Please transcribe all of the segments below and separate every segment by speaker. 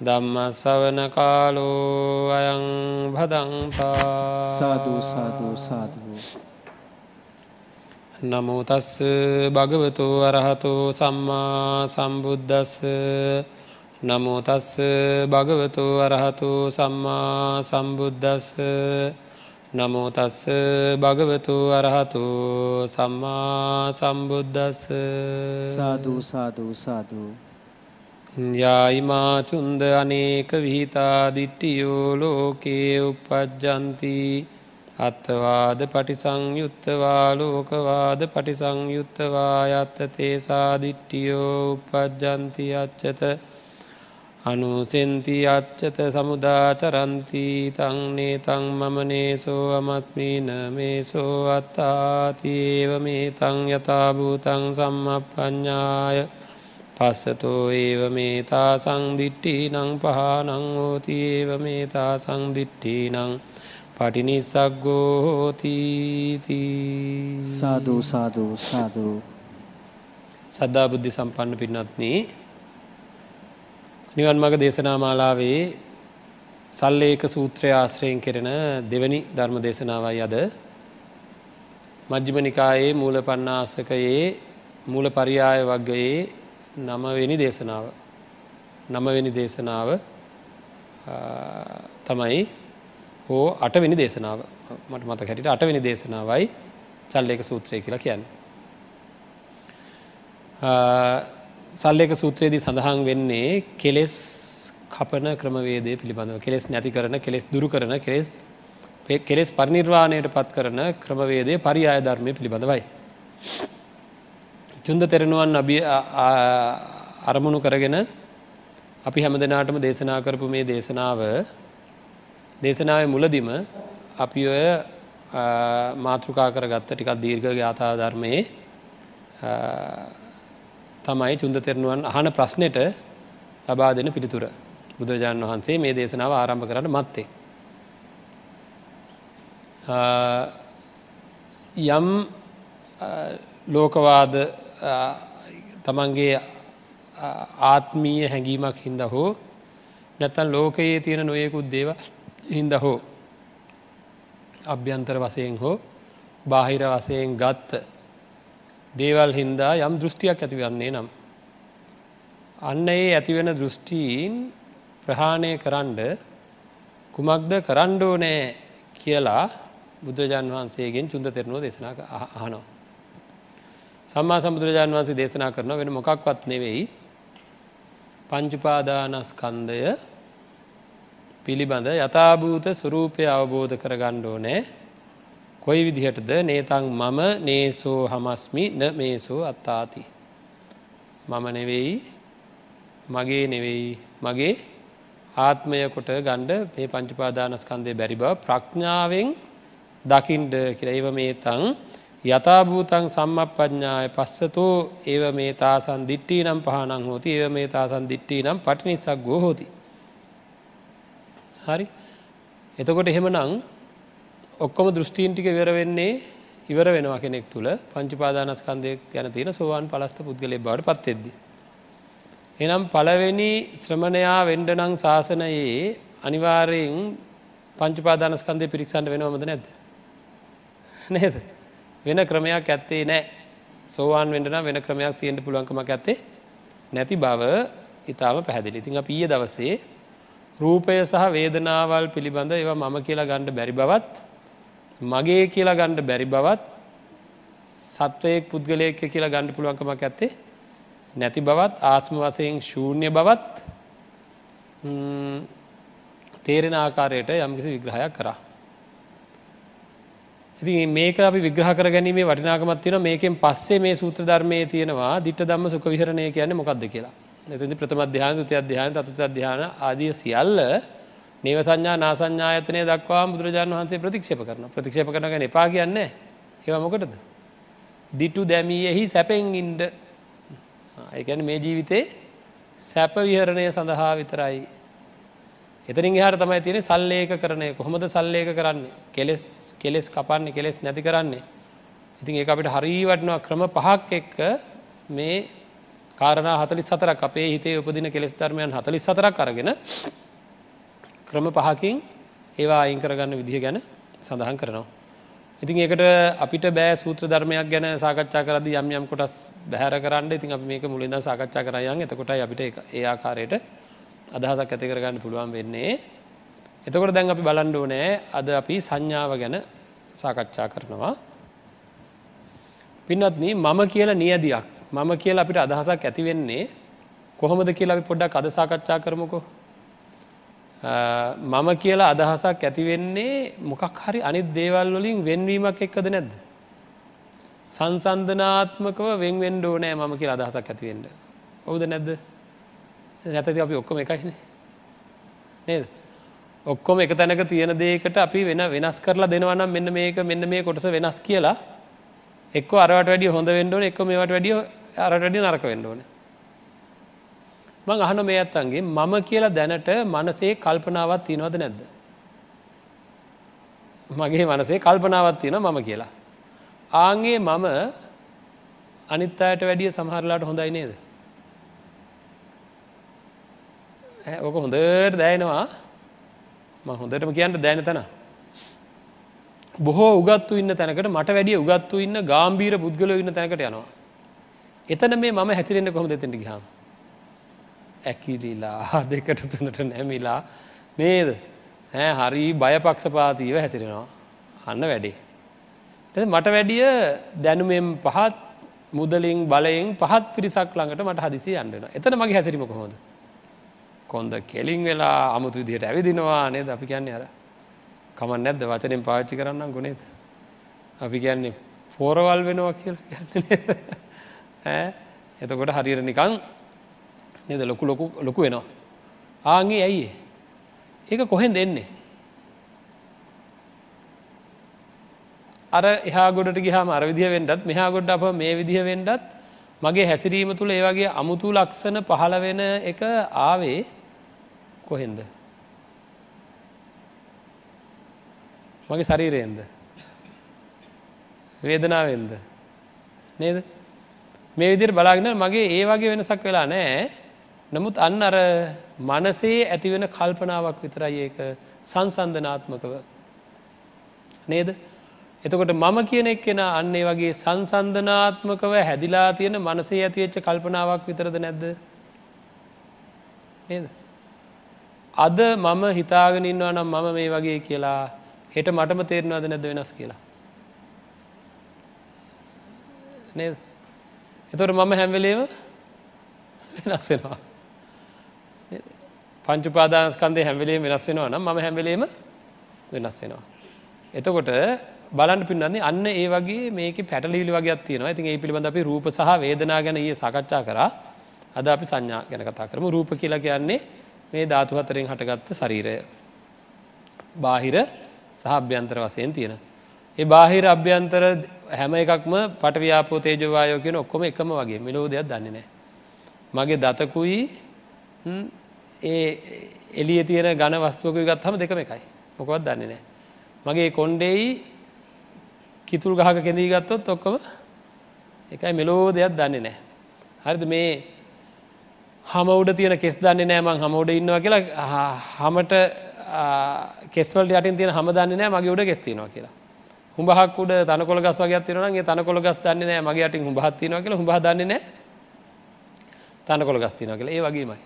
Speaker 1: ධම්ම සවන කාලෝ අයං භදංතා
Speaker 2: සාධූ සාධූ සාධූ
Speaker 1: නමුතස්ස භගවතු අරහතෝ සම්මා සම්බුද්ධස්ස නමුතස්ස භගවතු අරහතු සම්මා සම්බුද්ධස්ස නමුතස්ස භගවතු අරහතු සම්මා සම්බුද්ධස්ස
Speaker 2: සාධූ සාධූ සාධූ
Speaker 1: යායිමාචුන්ද අනේක විහිතා දිට්ටියෝ ලෝකයේ උපජ්ජන්ති අත්තවාද පටිසංයුත්තවා ලෝකවාද පටිසංයුත්තවා යත්ත තේසා දිට්ටියෝ උපජ්ජන්ති අච්චත අනුසෙන්ති අච්චත සමුදාචරන්ති තංනේ තං මමනේසෝ අමස්මීන මේසෝ අත්තාතිේව මේ තං යථභූතං සම්මප්පඥාය පස්සතෝ ඒව මේතා සංදිිට්ටි නං පහනං හෝති ඒව මේතා සංදිිට්ටි නං පටිනිස්සක්ගෝ හෝතීති
Speaker 2: සාධූ සාධූ සාධූ
Speaker 1: සද්ධා බුද්ධි සම්පන්න පින්නත්න නිවන් මග දේශනා මාලාවේ සල්ලේක සූත්‍රය ආශ්‍රයෙන් කෙරෙන දෙවැනි ධර්ම දේශනාවයි අද. මජ්ජිමනිකායේ මූල පන්නාසකයේ මූල පරියාය වගයේ නමවෙනි දේශනාව නමවෙනි දේශනාව තමයි හෝ අටවෙනි දේශනාව මට මත හැටිට අටවෙනි දේශනාවයි චල්ලක සූත්‍රය කියලා කියන්න. සල්ලක සූත්‍රයේදී සඳහන් වෙන්නේ කෙලෙස් කපන ක්‍රමවේදය පිළිබඳව කෙලෙස් නැති කරන කෙලෙස් දුරු කරන කෙලෙස් කෙලෙස් පරිනිර්වාණයට පත් කරන ක්‍රමවේදය පරියාය ධර්මය පිළිබඳවයි. චුන්ද තෙරෙනුවන් අබිය අරමුණු කරගෙන අපි හැම දෙනාටම දේශනා කරපු මේ දේශනාව දේශනාව මුලදිම අපි ඔය මාතෘකා කරගත්ත ටිකක් දීර්ඝ ගාථා ධර්මයේ තමයි චුන්ද තෙරණුවන් අහන ප්‍රශ්නයට ලබා දෙන පිළිතුර බුදුරජාණන් වහන්සේ මේ දේශනාව ආරම්භ කරන්න මත්තේ. යම් ලෝකවාද තමන්ගේ ආත්මීය හැඟීමක් හින්ද හෝ නැතන් ලෝකයේ තියෙන නොයෙකුත් දේව හින්ද හෝ අභ්‍යන්තර වසයෙන් හෝ බාහිර වසයෙන් ගත්ත දේවල් හින්දා යම් දෘෂ්ටියක් ඇතිවන්නේ නම්. අන්න ඒ ඇතිවෙන දෘෂ්ටීන් ප්‍රහාණය කරන්ඩ කුමක්ද කරණ්ඩෝ නෑ කියලා බුදුරජාන් වහන්සේගෙන් චුන්ද තෙරණුව දෙසනා අහනවා. සම්මා සම්බුදුරජාණන් වහන්සේ දේශනා කරන වෙන මොකක්වත් නෙවෙයි. පංචුපාදානස්කන්දය පිළිබඳ යථභූත ස්වරූපය අවබෝධ කර ගණ්ඩෝ නෑ කොයි විදිහටද? නේතං මම නේසෝ හමස්මි න මේසෝ අත්තාති. මම නෙවෙයි මගේ නෙවෙයි මගේ ආත්මය කොට ගණ්ඩ මේ පංචුපාදානස්කන්දය බැරි බව ප්‍රඥාවෙන් දකිින්ඩ කියලයිව මේ තං යථභූතන් සම්මපඥාය පස්සතෝ ඒව මේ තාසන් දිට්ටී නම් පහනං හෝති ඒව මේ තාසන් දිට්ටී නම් පටිනිසක් ගෝහෝති. හරි එතකොට එහෙම නං ඔක්කොම දෘෂ්ටීන්ටික වෙර වෙන්නේ ඉවර වෙනවා කෙනෙක් තුළ පංචුපාදානස්කන්දය ගැන තියෙන සෝවාන් පලස්ත පුද්ගලය බවට පත්තෙද්දි. එනම් පළවෙනි ශ්‍රමණයා වෙන්ඩනං ශාසනයේ අනිවාරයෙන් පංචුපාදානස්කන්දය පිරික්ෂන්ට වෙනවමද නැද. නේද. වෙන ක්‍රමයක් ඇත්තේ නෑ. සෝවාන් වෙන්ටනම් වෙන ක්‍රමයක් තියෙන්ට පුළුවන්කමක් ඇත්තේ නැති බව ඉතාම පැහැදිලි. ඉතිං අප ඊය දවසේ රූපය සහ වේදනාවල් පිළිබඳ ඒවා මම කියලා ගණ්ඩ බැරි බවත් මගේ කියලා ගණ්ඩ බැරි බවත් සත්වයෙක් පුද්ගලයෙක් කියලා ගණ්ඩ පුළුවන්කමක් ඇත්තේ නැති බවත් ආත්ම වසයෙන් ශූන්‍ය බවත් තේරෙන ආකාරයට යම්කිසි විග්‍රහයක් කරා. ඉති මේක අපි විග්‍රහ කර ගැනීමේ වටිනාකමත් තියෙන මේකෙන් පස්සේ මේ සූත්‍ර ධර්මය තියෙනවා දිට්ට දම්ම සුක විහරණය කියන්නේ මොකක්ද කියලා නැතිදි ප්‍රථම අධ්‍යාන තුති අධ්‍යාන තතුත අධ්‍යාන ආදිය සියල්ල නේව සංඥා නාසංඥායතනය දක්වා බුදුරජාණන් වහන්සේ ප්‍රතික්ෂප කරන ප්‍රතික්ෂප කරන ගැන එපා කියන්නේ ඒවා මොකටද. දිටු දැමීයෙහි සැපෙන් ඉන්ඩ ඒැන මේ ජීවිතේ සැප විහරණය සඳහා විතරයි. එතරින් හට තමයි තියෙන සල්ලේක කරනය කොහොමද සල්ලේක කරන්නේ කෙලෙස් කෙලෙස් කපන්නේ කෙලෙස් නැති කරන්නේ. ඉතින් ඒ අපිට හරීවටනවා ක්‍රම පහක් එක්ක මේ කාරණ හතලි සතරක් අපේ හිතේ උපදින කෙස් ධර්මයන් හතලි සතරක් අරගෙන ක්‍රම පහකින් ඒවා අයින් කරගන්න විදිහ ගැන සඳහන් කරනවා. ඉතින් ඒකට අපිට බෑ සූත්‍ර ධර්මයක් ගැන සාකච්ඡා කරද යම් යම් කොටස් බැහර කරන්න ඉතින් අපි මේක මුලින්ද සාකච්ඡා කරයන් එතකොට අපිට ඒ ආකාරයට අදහසක් ඇති කරගන්න පුළුවන් වෙන්නේ. එතකොට දැන් අපි බලන්ඩෝ නෑ අද අපි සංඥාව ගැන සාකච්ඡා කරනවා. පින්නත්න මම කියල නියදයක් මම කියලා අපිට අදහසක් ඇතිවෙන්නේ කොහොමද කියලා අපි පොඩ්ඩක් අද සාකච්ඡා කරමුකෝ. මම කියලා අදහසක් ඇතිවෙන්නේ මොකක් හරි අනිත් දේවල් වලින් වෙන්වීමක් එක්කද නැද්ද. සංසන්ධනාත්මකව වෙන්වෙන්ඩෝ නෑ මම කියලා අදහසක් ඇතිවෙන්ට. ඔවුද නැද්ද නැතති අපි ඔක්කොම එකයින නේද. ඔක්කොම එක තැනක තියෙන දේකට අපි වෙන වෙනස් කරලා දෙනවනම් මෙන්න මේක මෙන්න මේ කොටස වෙනස් කියලා එක්ක අරට වැඩිය හොඳ වෙන්ඩෝන එක මේට වැඩිය අරට වැඩිය නරක වෙන්ඩෝන මං අහන මේ ඇත්තන්ගේ මම කියලා දැනට මනසේ කල්පනාවත් තියෙනවද නැද්ද? මගේ මනසේ කල්පනාවත් තියෙන මම කියලා. ආන්ගේ මම අනිත් අයට වැඩිය සමහරලාට හොඳයි නේද? ඕක හොඳට දැයනවා ම හොඳටම කියන්න දැන තැන බොහෝ උගත්තු ඉන්න තැනකට මට වැඩිය උගත්තු ඉන්න ගාම්බීර පුද්ගල ඉන්න තැනකට යනවා. එතන මේ මම හැතිරෙන්න්න කොහොම දෙතට ගහම. ඇකිදිලා දෙකට තුනට නැමිලා නේද ඇ හරි බයපක්ෂපාතිීව හැසිරෙනවා අන්න වැඩේ. මට වැඩිය දැනුමෙන් පහත් මුදලින් බලයෙන් පහත් පිරිසක් ළඟට මට හදිසි අන්නන එතන මගේ හැසිරීම කොහොද. කොන්ද කෙලින් වෙලා අමුතු විදිහට ඇවිදිනවා නේද අපි කියන්නේ අර කමන් නැද්ද වචනෙන් පාච්චි කරන්නම් ගුණේද. අපි කියන්නේ පෝරවල් වෙනවා කියලා කියන්නේ එතකොට හරියට නිකං නද ලොකු ලොකු ලොකු වෙනවා. ආගේ ඇයි ඒක කොහෙන් දෙන්නේ. අර එහා ගොඩට ගිහාම අර විදිහ වෙන්ඩත් මෙහා ගොඩ අප මේ විදිහ වෙන්ඩත් මගේ හැසිරීම තුළ ඒවගේ අමුතු ලක්ෂණ පහළ වෙන එක ආවේ කොහෙන්ද. මගේ ශරීරයෙන්ද? වේදනාවෙන්ද? නේද? මේ විදිර බලාගෙන මගේ ඒ වගේ වෙනසක් වෙලා නෑ නමුත් අන්න අර මනසේ ඇතිවෙන කල්පනාවක් විතරයි ඒක සංසන්ධනාත්මකව නේද? එතකොට මම කියන එක් කෙන අන්නේ වගේ සංසන්ධනාත්මකව හැදිලා තියෙන මනසේ ඇතිවෙච්ච කල්පනාවක් විතරද නැද්ද? නේද? අද මම හිතාගෙන ඉන්නවා නම් මම මේ වගේ කියලා හෙට මටම තේරෙනවාද නැද වෙනස් කියලා. නේද. එතොට මම හැම්වෙලේම වෙනස් වෙනවා. පංචුපාදානස්කන්දේ හැම්වෙලේ වෙනස් වෙනවා නම් මම හැම්වෙලේම වෙනස් වෙනවා. එතකොට බලන්න පින්නන්නේ අන්න ඒ වගේ මේක පැටලිලි වගේ තියෙනවා ඉතින් ඒ පිළිබඳ අපි රූප සහ වේදනා ගැන ඒ සාකච්ඡා කරා අද අපි සංඥා ගැන කතා කරම රූප කියලා කියන්නේ මේ ධාතු හතරෙන් හටගත්ත ශරීරය. බාහිර සහ අභ්‍යන්තර වසයෙන් තියෙන. ඒ බාහිර අභ්‍යන්තර හැම එකක්ම පටව්‍යාපෝ තේජවායෝ කියෙන ඔක්කොම එකම වගේ මෙලෝ දෙයක් දන්නේ නෑ. මගේ දතකුයි ඒ එලිය තියෙන ගන වස්තුවක ගත් හම දෙකම එකයි මොකවත් දන්නේ නෑ. මගේ කොන්්ඩෙයි කිතුල් ගහක කෙදී ගත්තොත් ඔක්කොම එකයි මෙලෝ දෙයක් දන්නේ නෑ. හරිද මේ හම උඩ තියෙන කෙස් දන්නේ නෑමං හම උඩ ඉන්නවා කියලා හමට කෙස්වල් යටින් තියෙන හම දන්නේ නෑ මගේ උඩ ගෙස්තිනවා කියලා. හුඹහක් උඩ තනකොළ ගස් වගේ තිරනගේ තනකොළ ගස් දන්නේ නෑ මගේ යටින් හුඹහත් තිනවා කියලා හුඹහ දන්නේ නෑ. තනකොළ ගස් තිනවා කියලා. ඒ වගේමයි.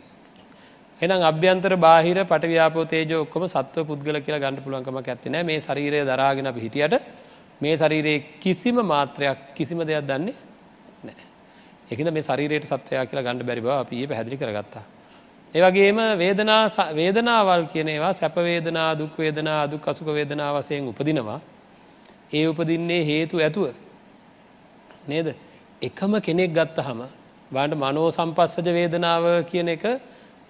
Speaker 1: එහෙනම් අභ්‍යන්තර බාහිර පටවියාපෝ තේජෝ ඔක්කොම සත්ව පුද්ගල කියලා ගන්න පුළුවන්කමක් ඇත්තේ නෑ. මේ ශරීරය දරාගෙන අපි හිටියට මේ ශරීරයේ කිසිම මාත්‍රයක් කිසිම දෙයක් දන්නේ නෑ ඒකද මේ ශරීරයට සත්වයා කියලා ගණඩ බැරි බව අපි පැහැදිලි කරගත්තා ඒවගේම වේදනා වේදනාවල් කියන ඒවා සැපවේදනා දුක්වේදනා අදුක් අසුක වේදනා වසයෙන් උපදිනවා. ඒ උපදින්නේ හේතු ඇතුව. නේද. එකම කෙනෙක් ගත්ත හම බාන්ට මනෝ සම්පස්සජ වේදනාව කියන එක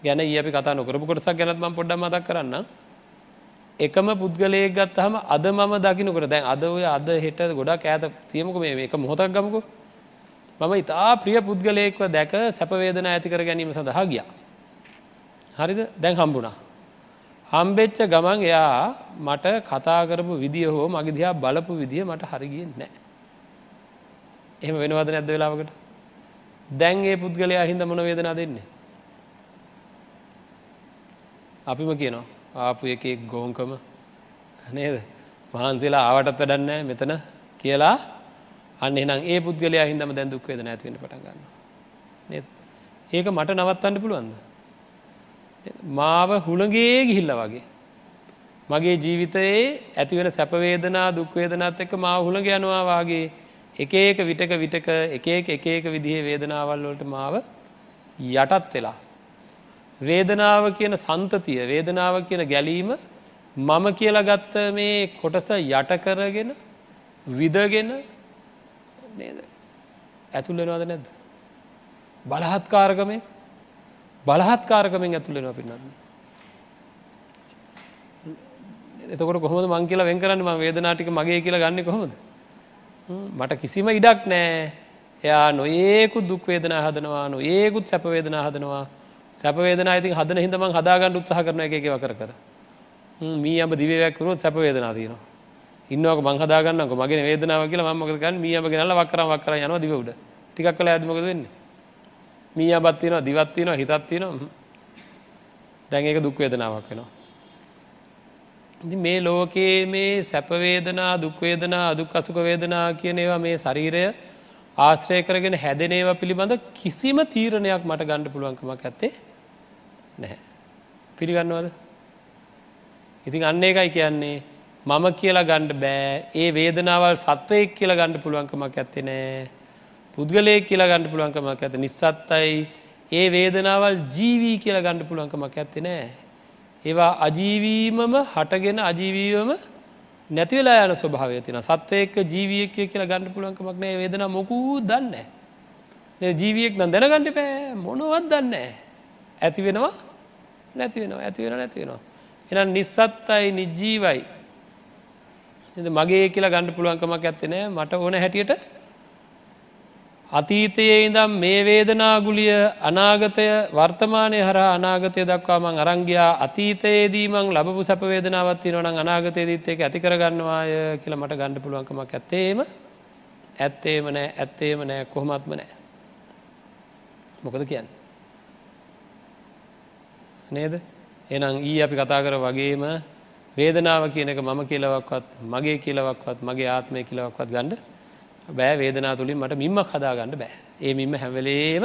Speaker 1: ගැන ඒ අපි කතා නොකරපු කොටසක් ගැනත්ම පොඩ්ඩ මතක් කරන්න එකම පුද්ගලයෙක් ගත්තහම අද මම දකිනකොට දැන් අද ඔය අද හෙට ගොඩක් ඈත තියමුක මේ එක මොහොතක් ගමකු මම ඉතා ප්‍රිය පුද්ගලයෙක්ව දැක සැපවේදන ඇතිකර ගැනීම සඳහා ගියා. හරිද දැන් හම්බුණා. හම්බෙච්ච ගමන් එයා මට කතා කරපු විදිිය හෝ මගේ දිහා බලපු විදිිය මට හරිගියෙන් නෑ. එහෙම වෙනවද නැද්ද වෙලාවකට දැන් ඒ පුද්ගලයා හින්ද මොන වේදනා දෙන්නේ. අපිම කියනවා ආපු එකෙක් ගෝංකම නේද මහන්සේලා ආවටත් වැඩන්නෑ මෙතන කියලා අන්න එනම් ඒ පුද්ගලයා හිදම දැන් දුක්වේද නැතිවෙන පට ගන්න නේද? ඒක මට නවත්තන්න පුළුවන්ද? මාව හුළගේ ගිහිල්ල වගේ. මගේ ජීවිතයේ ඇතිවෙන සැපවේදනා දුක්වේදනත් එක්ක මා හුළග යනවා වගේ එක ඒක විටක විටක එක එක එක විදිහේ වේදනාවල් වලට මාව යටත් වෙලා. වේදනාව කියන සන්තතිය වේදනාව කියන ගැලීම මම කියලා ගත්ත මේ කොටස යට කරගෙන විදගෙන නේද? ඇතුල්ලෙනවාද නැද්ද? බලහත්කාරකමේ බලහත්කාරකමෙන් ඇතුළෙනවා පින්නන්න එතකොට කොහොමද මං කියලා වෙන් කරන්න? ම වේදනාටික මගේ කියලා ගන්න කොහොමද? මට කිසිම ඉඩක් නෑ එයා නොඒකුත් දුක්වේදනා හදනවා නො ඒකුත් සැපවේදනා හදනවා. සැපවේදනා ඉතින් හදන හිදම හදාගන්න උත්සාහ කරන එකව කර කර. මී අම දිවයක්කරුත් සැපවේදනා තියනවා. ඉන්නවක මං හදාගන්නක මගේ වේදනාව කියලා මකකන් මියම ගෙනල වක්කර වක්කර යන දිවුඩ ටිකක් කළ ඇදමක වෙන්නේ? මී අබත්තිනවා දිවත්තිනවා හිතත්තිනවා දැන් ඒක දුක්වේදනාවක් වෙනවා. මේ ලෝකයේ මේ සැපවේදනා දුක්වේදනා අදුක් අසුක වේදනා කියන ඒවා මේ ශරීරය ආශ්‍රය කරගෙන හැදනේවා පිළිබඳ කිසිම තීරණයක් මට ගණ්ඩ පුළුවන්කමක් ඇත්තේ නැහැ. පිළිගන්නවද. ඉතින් අන්න එකයි කියන්නේ මම කියලා ගණ්ඩ බෑ ඒ වේදනාවල් සත්වයෙක් කියලා ගණ්ඩ පුළුවන්කමක් ඇත්තේ නෑ. පුද්ගලයෙක් කියලා ගණ්ඩ පුළුවන්කමක් ඇත නිස්සත්තයි ඒ වේදනාවල් ජීවී කියලා ගණ්ඩ පුළුවන්කමක් ඇත්තේ නෑ. ඒවා අජීවීමම හටගෙන අජීවීවම නැතිවෙලා යන ස්වභාවය තින සත්වයක ජීවියකය කියලා ගණඩ පුලුවන්කමක් නෑ වේදන මොකූ දන්න. ජීවියෙක් නම් දැනගණඩ පෑ මොනවත් දන්න. ඇති වෙනවා නැති වෙනවා ඇති වෙන නැති වෙනවා. එනම් නිස්සත්තයි නිජ්ජීවයි මගේ කියලා ගණඩ පුළුවන්කමක් ඇත්තනෑ මට ඕන හැටියට අතීතයේ ඉදම් මේ වේදනාගුලිය අනාගතය වර්තමානය හර අනාගතය දක්වාමං අරංගයා අතීතයේදීමං ලබපු සැපවේදනාවත් නොන අනාගතයේදීත්තයක ඇතිකරගන්නවාය කියල මට ගණඩ පුළුවන්කමක් ඇත්තේම ඇත්තේම නෑ. ඇත්තේම නෑ. කොහොමත්ම නෑ. මොකද කියන්න? නේද? එනම් ඊ අපි කතා කර වගේම වේදනාව කියනක මම කියලවක්වත් මගේ කියලවක්වත් මගේ ආත්මය කියලවක්වත් ගණඩ බෑ. වේදනා තුළින් මට මින්මක් හදාගන්න බෑ. ඒ මින්ම හැවලේම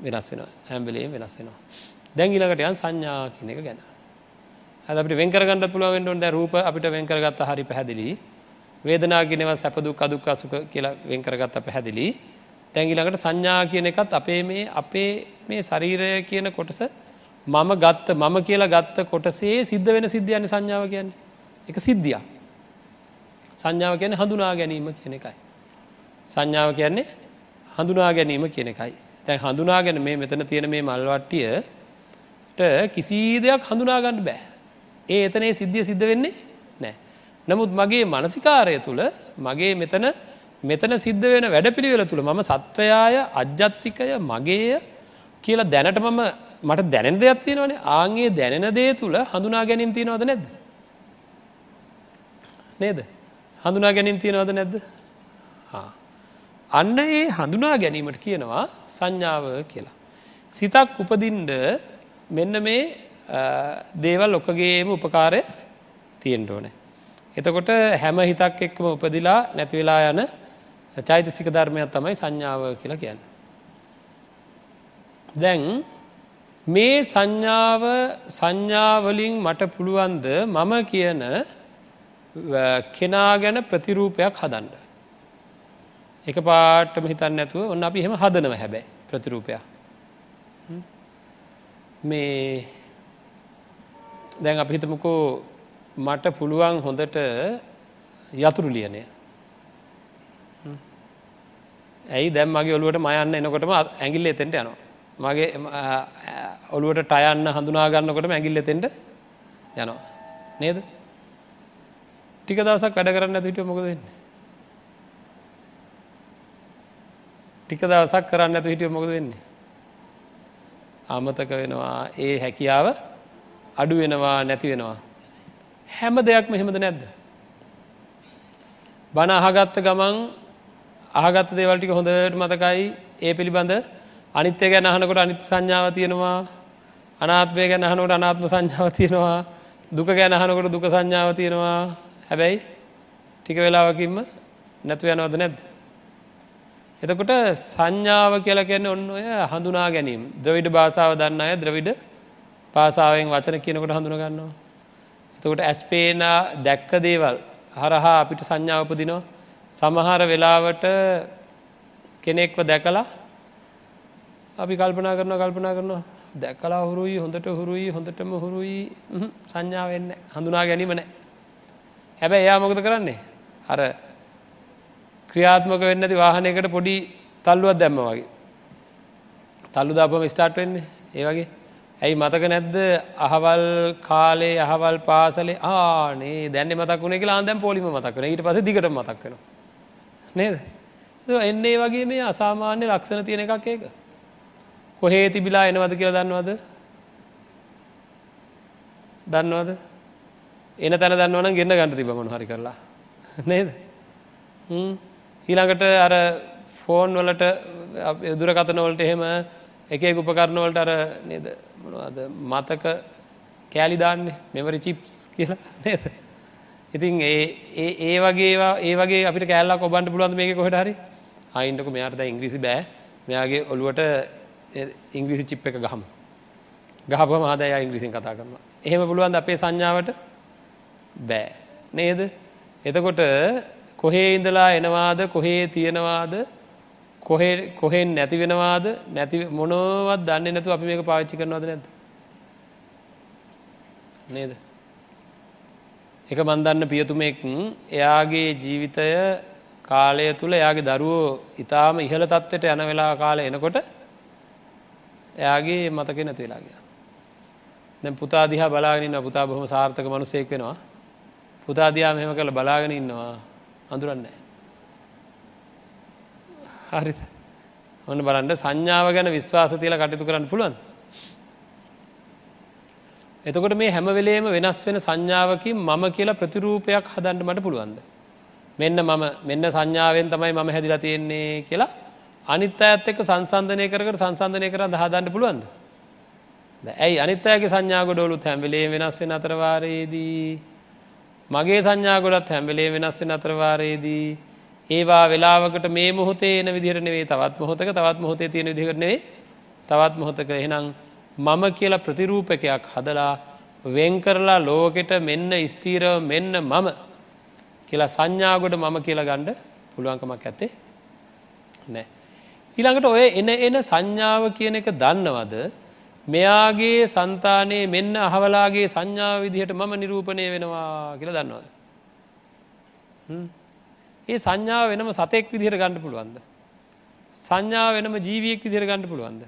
Speaker 1: වෙනස් වෙන හැම්බලේ වෙනස් වෙනවා. දැන් ඉලකට යන් සංඥා කියන එක ගැන. ඇදට වෙන්කරගන්න පුළුවෙන් ොන්ද රූප අපිට වෙන්කරගත්ත හරි පැහැදිලි. වේදනා ගෙනව සැපදු කදුක් අසුක කියලා වෙන්කරගත්ත පැහැදිලි. තැංගිලකට සංඥා කියන එකත් අපේ මේ අපේ මේ ශරීරය කියන කොටස මම ගත්ත මම කියලා ගත්ත කොටසේ සිද්ධ වෙන සිද්ධයන සංඥාව කියන්නේ එක සිද්ධියක් සංඥාව කියන හඳුනා ගැනීම කියන එකයි සංඥාව කියන්නේ හඳුනා ගැනීම කියන එකයි. තැන් හඳුනාගෙන මේ මෙතන තියෙන මේ මල්වට්ටියට කිසි දෙයක් හඳුනාගන්න බෑ. ඒ එතනේ සිද්ධිය සිද්ධ වෙන්නේ නෑ. නමුත් මගේ මනසිකාරය තුළ මගේ මෙතන මෙතන සිද්ධ වෙන වැඩ පිළිවෙල තුළ මම සත්වයාය අජ්ජත්තිකය මගේය කියලා දැනට මම මට දැනෙන දෙයක් තියෙනවනේ ආන්ගේ දැනෙන දේ තුළ හඳුනා ගැනින් තියෙනවද නැද්ද. නේද. හඳුනා ගැනින් තියෙනවද නැද්ද. අන්න ඒ හඳුනා ගැනීමට කියනවා සංඥාව කියලා. සිතක් උපදින්ඩ මෙන්න මේ දේවල් ඔක්කගේම උපකාරය තියෙන්ට ඕනේ. එතකොට හැම හිතක් එක්කම උපදිලා නැතිවෙලා යන චෛතසික ධර්මයක් තමයි සංඥාව කියලා කියන්න. දැන් මේ සංඥාව සංඥාවලින් මට පුළුවන්ද මම කියන කෙනා ගැන ප්‍රතිරූපයක් හදන්ඩ. එක පාටම හිතන්න නැතුව ඔන්න අපි හෙම හදනව හැබැයි ප්‍රතිරූපයක්. මේ දැන් අපි හිතමකෝ මට පුළුවන් හොඳට යතුරු ලියනය. ඇයි දැම් මගේ ඔලුවට මයන්න එනකොටම ඇගිල්ල එතෙන්ට යනවා? මගේ ඔළුවට ටයන්න හඳුනාගන්නකොට ඇගිල්ල එතෙන්ට යනවා. නේද? ටික දවසක් වැඩ කරන්න ඇතිට මොකද වෙන්න? ටික දවසක් කරන්න ඇතු හිටිය මොකද වෙන්නේ? අමතක වෙනවා ඒ හැකියාව අඩු වෙනවා නැති වෙනවා. හැම දෙයක් මෙහෙමද නැද්ද? බණ අහගත්ත ගමන් අහගත්ත දේවල්ටික හොඳට මතකයි. ඒ පිළිබඳ අනිත්‍ය ගැන අහනකොට අනිත් සංඥාව තියෙනවා. අනාත්මය ගැන අහනකොට අනාත්ම සංඥාව තියෙනවා. දුක ගැන අහනකොට දුක සංඥාව තියෙනවා. හැබැයි ටික වෙලාවකින්ම නැතු යනවද නැද්ද. එතකොට සංඥාව කියලා කියන්න ඔන්න ඔය හඳුනා ගැනීම. ද්‍රවිඩ භාසාාව දන්න අය ද්‍රවිඩ පාසාාවෙන් වචන කියනකොට හඳුන ගන්නවා. එතකොට ඇස්පේන දැක්ක දේවල් හරහා අපිට සංඥාවපදිනවා සමහර වෙලාවට කෙනෙක්ව දැකලා අපි කල්පනා කරන කල්පනා කරනවා. දැකලා හුරුයි හොඳට හුරුයි හොඳටම හුරුයි. සංඥාවෙන්න හඳුනා ගැනීම නෑ හැබැයි එයා මොකද කරන්නේ? අර ක්‍රියාත්මක වෙන්න ඇති වාහනයකට පොඩි තල්ලුවත් දැම්ම වගේ. තල්ලු දාපම ස්ටාර්ට් වෙන්නේ. ඒ වගේ. ඇයි මතක නැද්ද? අහවල් කාලේ අහවල් පාසලේ. ආනේ දැන්න මතක් වුණේ කියලා ආන්දැම් පොලිම මතක් වෙන ඊට පස්සේ දිගට මතක් වෙනවා. නේද? එන්නේ වගේ මේ අසාමාන්‍ය ලක්ෂණ තියෙන එකක් ඒක. කොහේ තිබිලා එනවද කියලා දන්නවද? දන්නවද? එන තැන දන්නවන ගෙන්න්න ගන්න තිබමනු හරි කරලා. නේද? ඊළඟට අර ෆෝන් වලට දුරකතනවලට එහෙම එක උපකරණවලට අර නේද? මොනවාද? මතක කෑලි දාන්නේ? මෙවරි චිප්ස් කියලා නේද? ඉතින් ඒ ඒ වගේ ඒ වගේ අපිට කෑල්ලා කොබන්ට පුළුවන් මේක කොහට හරි? අයින්ටක මෙයාට ඉංග්‍රීසි බෑ. මෙයාගේ ඔළුවට ඉංග්‍රීසි චිප් එක ගහම. ගහප මහදය ඉංග්‍රීසින් කතා කරනවා. එහෙම පුළුවන් අපේ සංඥාවට? බෑ. නේද? එතකොට කොහේ ඉඳලා එනවාද? කොහේ තියෙනවාද? කොහෙන් නැති වෙනවාද? නැති මොනවත් දන්න නැතු අපි මේක පාච්චි කරනවද නැද? නේද එක මන්දන්න පියතුමෙක් එයාගේ ජීවිතය කාලය තුළ එයාගේ දරුවෝ ඉතාම ඉහළ තත්ත්වයට යන වෙලා කාල එනකොට එයාගේ මතක නැති වෙලාගිය දැ පුතා දිහා බලාගෙනන්න පුතා බොහම සාර්ථක මනුසෙක් වෙනවා. පුතාදයා මෙහම කළ බලාගෙන ඉන්නවා. අඳුරන්නේ හරි ඔන්න බලන්ට සංඥාව ගැන විශ්වාස තියල කටයුතු කරන්න පුළුවන් එතකොට මේ හැමවෙලේම වෙනස් වෙන සංඥාවකින් මම කියලා ප්‍රතිරූපයක් හදන්ට මට පුළුවන්ද? මෙන්න මම මෙන්න සංඥාවෙන් තමයි මම හැදිලා තියෙන්නේ කියලා අනිත් අඇත් එක්ක සංසන්ධනය කරකට සංසන්ධනය කර හදන්න පුළුවන්ද? ඇයි? අනිත්තයගේ සංඥාගොඩොලුත් හැම්වෙලේ වෙනස් වෙන අතරවාරයේදී මගේ සංඥාගොඩත් හැම්වෙලේ වෙනස් වෙන අතරවාරයේදී ඒවා වෙලාවකට මේ මොහොතේ එන විදිරනෙවේ තවත් මොහොතක තවත් මොහොතේ තියෙන විදිරනෙවේ තවත් මොහොතක. එහෙනම් මම කියලා ප්‍රතිරූපකයක් හදලා වෙන් කරලා ලෝකෙට මෙන්න ස්තීරව මෙන්න මම කියලා සංඥාගොඩ මම කියලා ගණ්ඩ පුළුවන්කමක් ඇත්තේ නෑ. ඊළඟට ඔය එන එන සංඥාව කියන එක දන්නවද මෙයාගේ සන්තානයේ මෙන්න අහවලාගේ සංඥාව විදිහට මම නිරූපණය වෙනවා කියල දන්නවද. ඒ සංඥාව වෙනම සතෙක් විදිහට ගණඩ පුළුවන්ද. සංඥාව වෙනම ජීවියෙක් විදිහට ගණඩ පුළුවන්ද.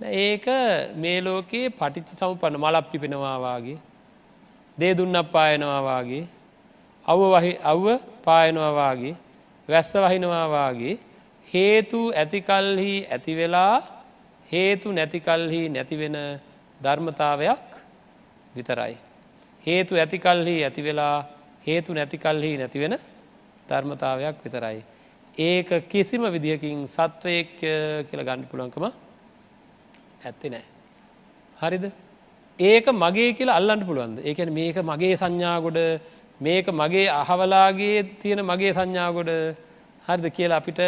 Speaker 1: ඒක මේ ලෝකයේ පටිච්ච සමපන්න මලප්පි පෙනවාවාගේ දේ දුන්නක් පායනවාවාගේ අව්ව අව්ව පායනවාවාගේ වැස්ස වහිනවාවාගේ හේතු ඇතිකල්හි ඇතිවෙලා හේතු නැතිකල්හි නැතිවෙන ධර්මතාවයක් විතරයි. හේතු ඇතිකල්හි ඇතිවෙලා හේතු නැතිකල්හි නැතිවෙන ධර්මතාවයක් විතරයි. ඒක කිසිම විදිහකින් සත්වයෙක් කියල ගණ්ඩ පුළන්කම ඇත්ති නෑ. හරිද ඒක මගේ කියලා අල්ලන්න පුළුවන්ද ඒකන මේක මගේ සංඥාගොඩ මේක මගේ අහවලාගේ තියෙන මගේ සංඥාගොඩ හරිද කියලා අපිට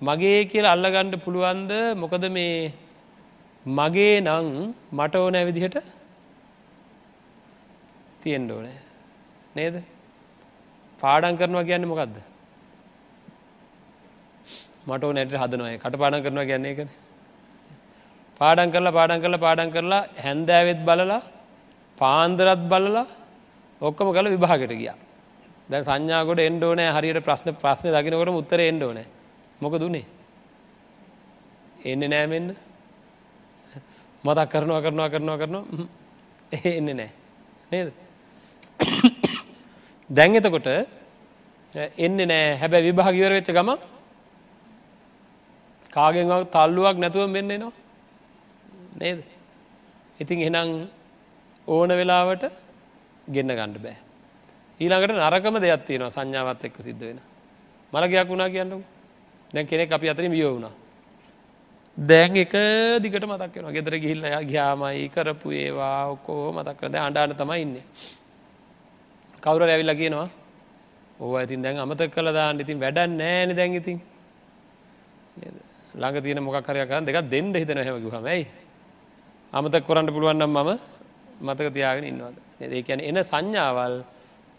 Speaker 1: මගේ කියලා අල්ලගණ්ඩ පුළුවන්ද? මොකද මේ මගේ නං මට ඕන ඇවිදිහට තියෙන්ඩ ඕනෑ. නේද? පාඩන් කරනවා කියන්නේ මොකක්ද මට නැට හදනොය කට පාඩන් කරනවා කියන්නේ එකන පාඩන් කරලා පාඩන් කරලා පාඩන් කරලා හැන්දෑවෙත් බලලා පාන්දරත් බලලා ඔක්කම කල විභාගට ගිය. දැ සංඥාකොට එන්ඩෝනෑ හරියට ප්‍රශ්න ප්‍රශ්න දකිනකොට උත්තර එන්ඩෝනෑ මොක දුනේ එන්න නෑමෙන්න්න මතක් කරනවා කරනවා කරනවා කරනවා. එන්නේ නෑ. නේද? දැන් එතකොට එන්නේ නෑ. හැබැ විභාගිවර වෙච්ච ගම කාගෙන් තල්ලුවක් නැතුව මෙන්න නවා නේද? ඉතින් එනම් ඕන වෙලාවට ගෙන්න්න ගණ්ඩ බෑ. ඊළඟට නරකම දෙයක් තියෙනවා. සංඥාවත් එක්ක සිද්ධ වෙන. මළගයක් වුණා කියන්නු දැන් කෙනෙක් අපි අතරින් වියෝ වුණා. දැන් එක දිගට මතක් වෙන ගෙදර ගිහිල්ල ග්‍යාමයි කරපු ඒවා ඔක්කෝ මතක් කරද අන්ඩාන තමයි ඉන්න. කවුර ඇවිල්ල කියනවා ඕ ඇතින් දැන් අමතක් කළ දාන්න. ඉතින් වැඩ නෑන දැන් ඉතින්. ළඟ තියෙන මොකක් කරය කරන්න දෙක දෙන්න හිතන හැමකි හමයි අමතක් කොරන්න පුළුවන්නම් මම මතක තියාගෙන ඉන්නවද? ඒ කියන එන සංඥාවල්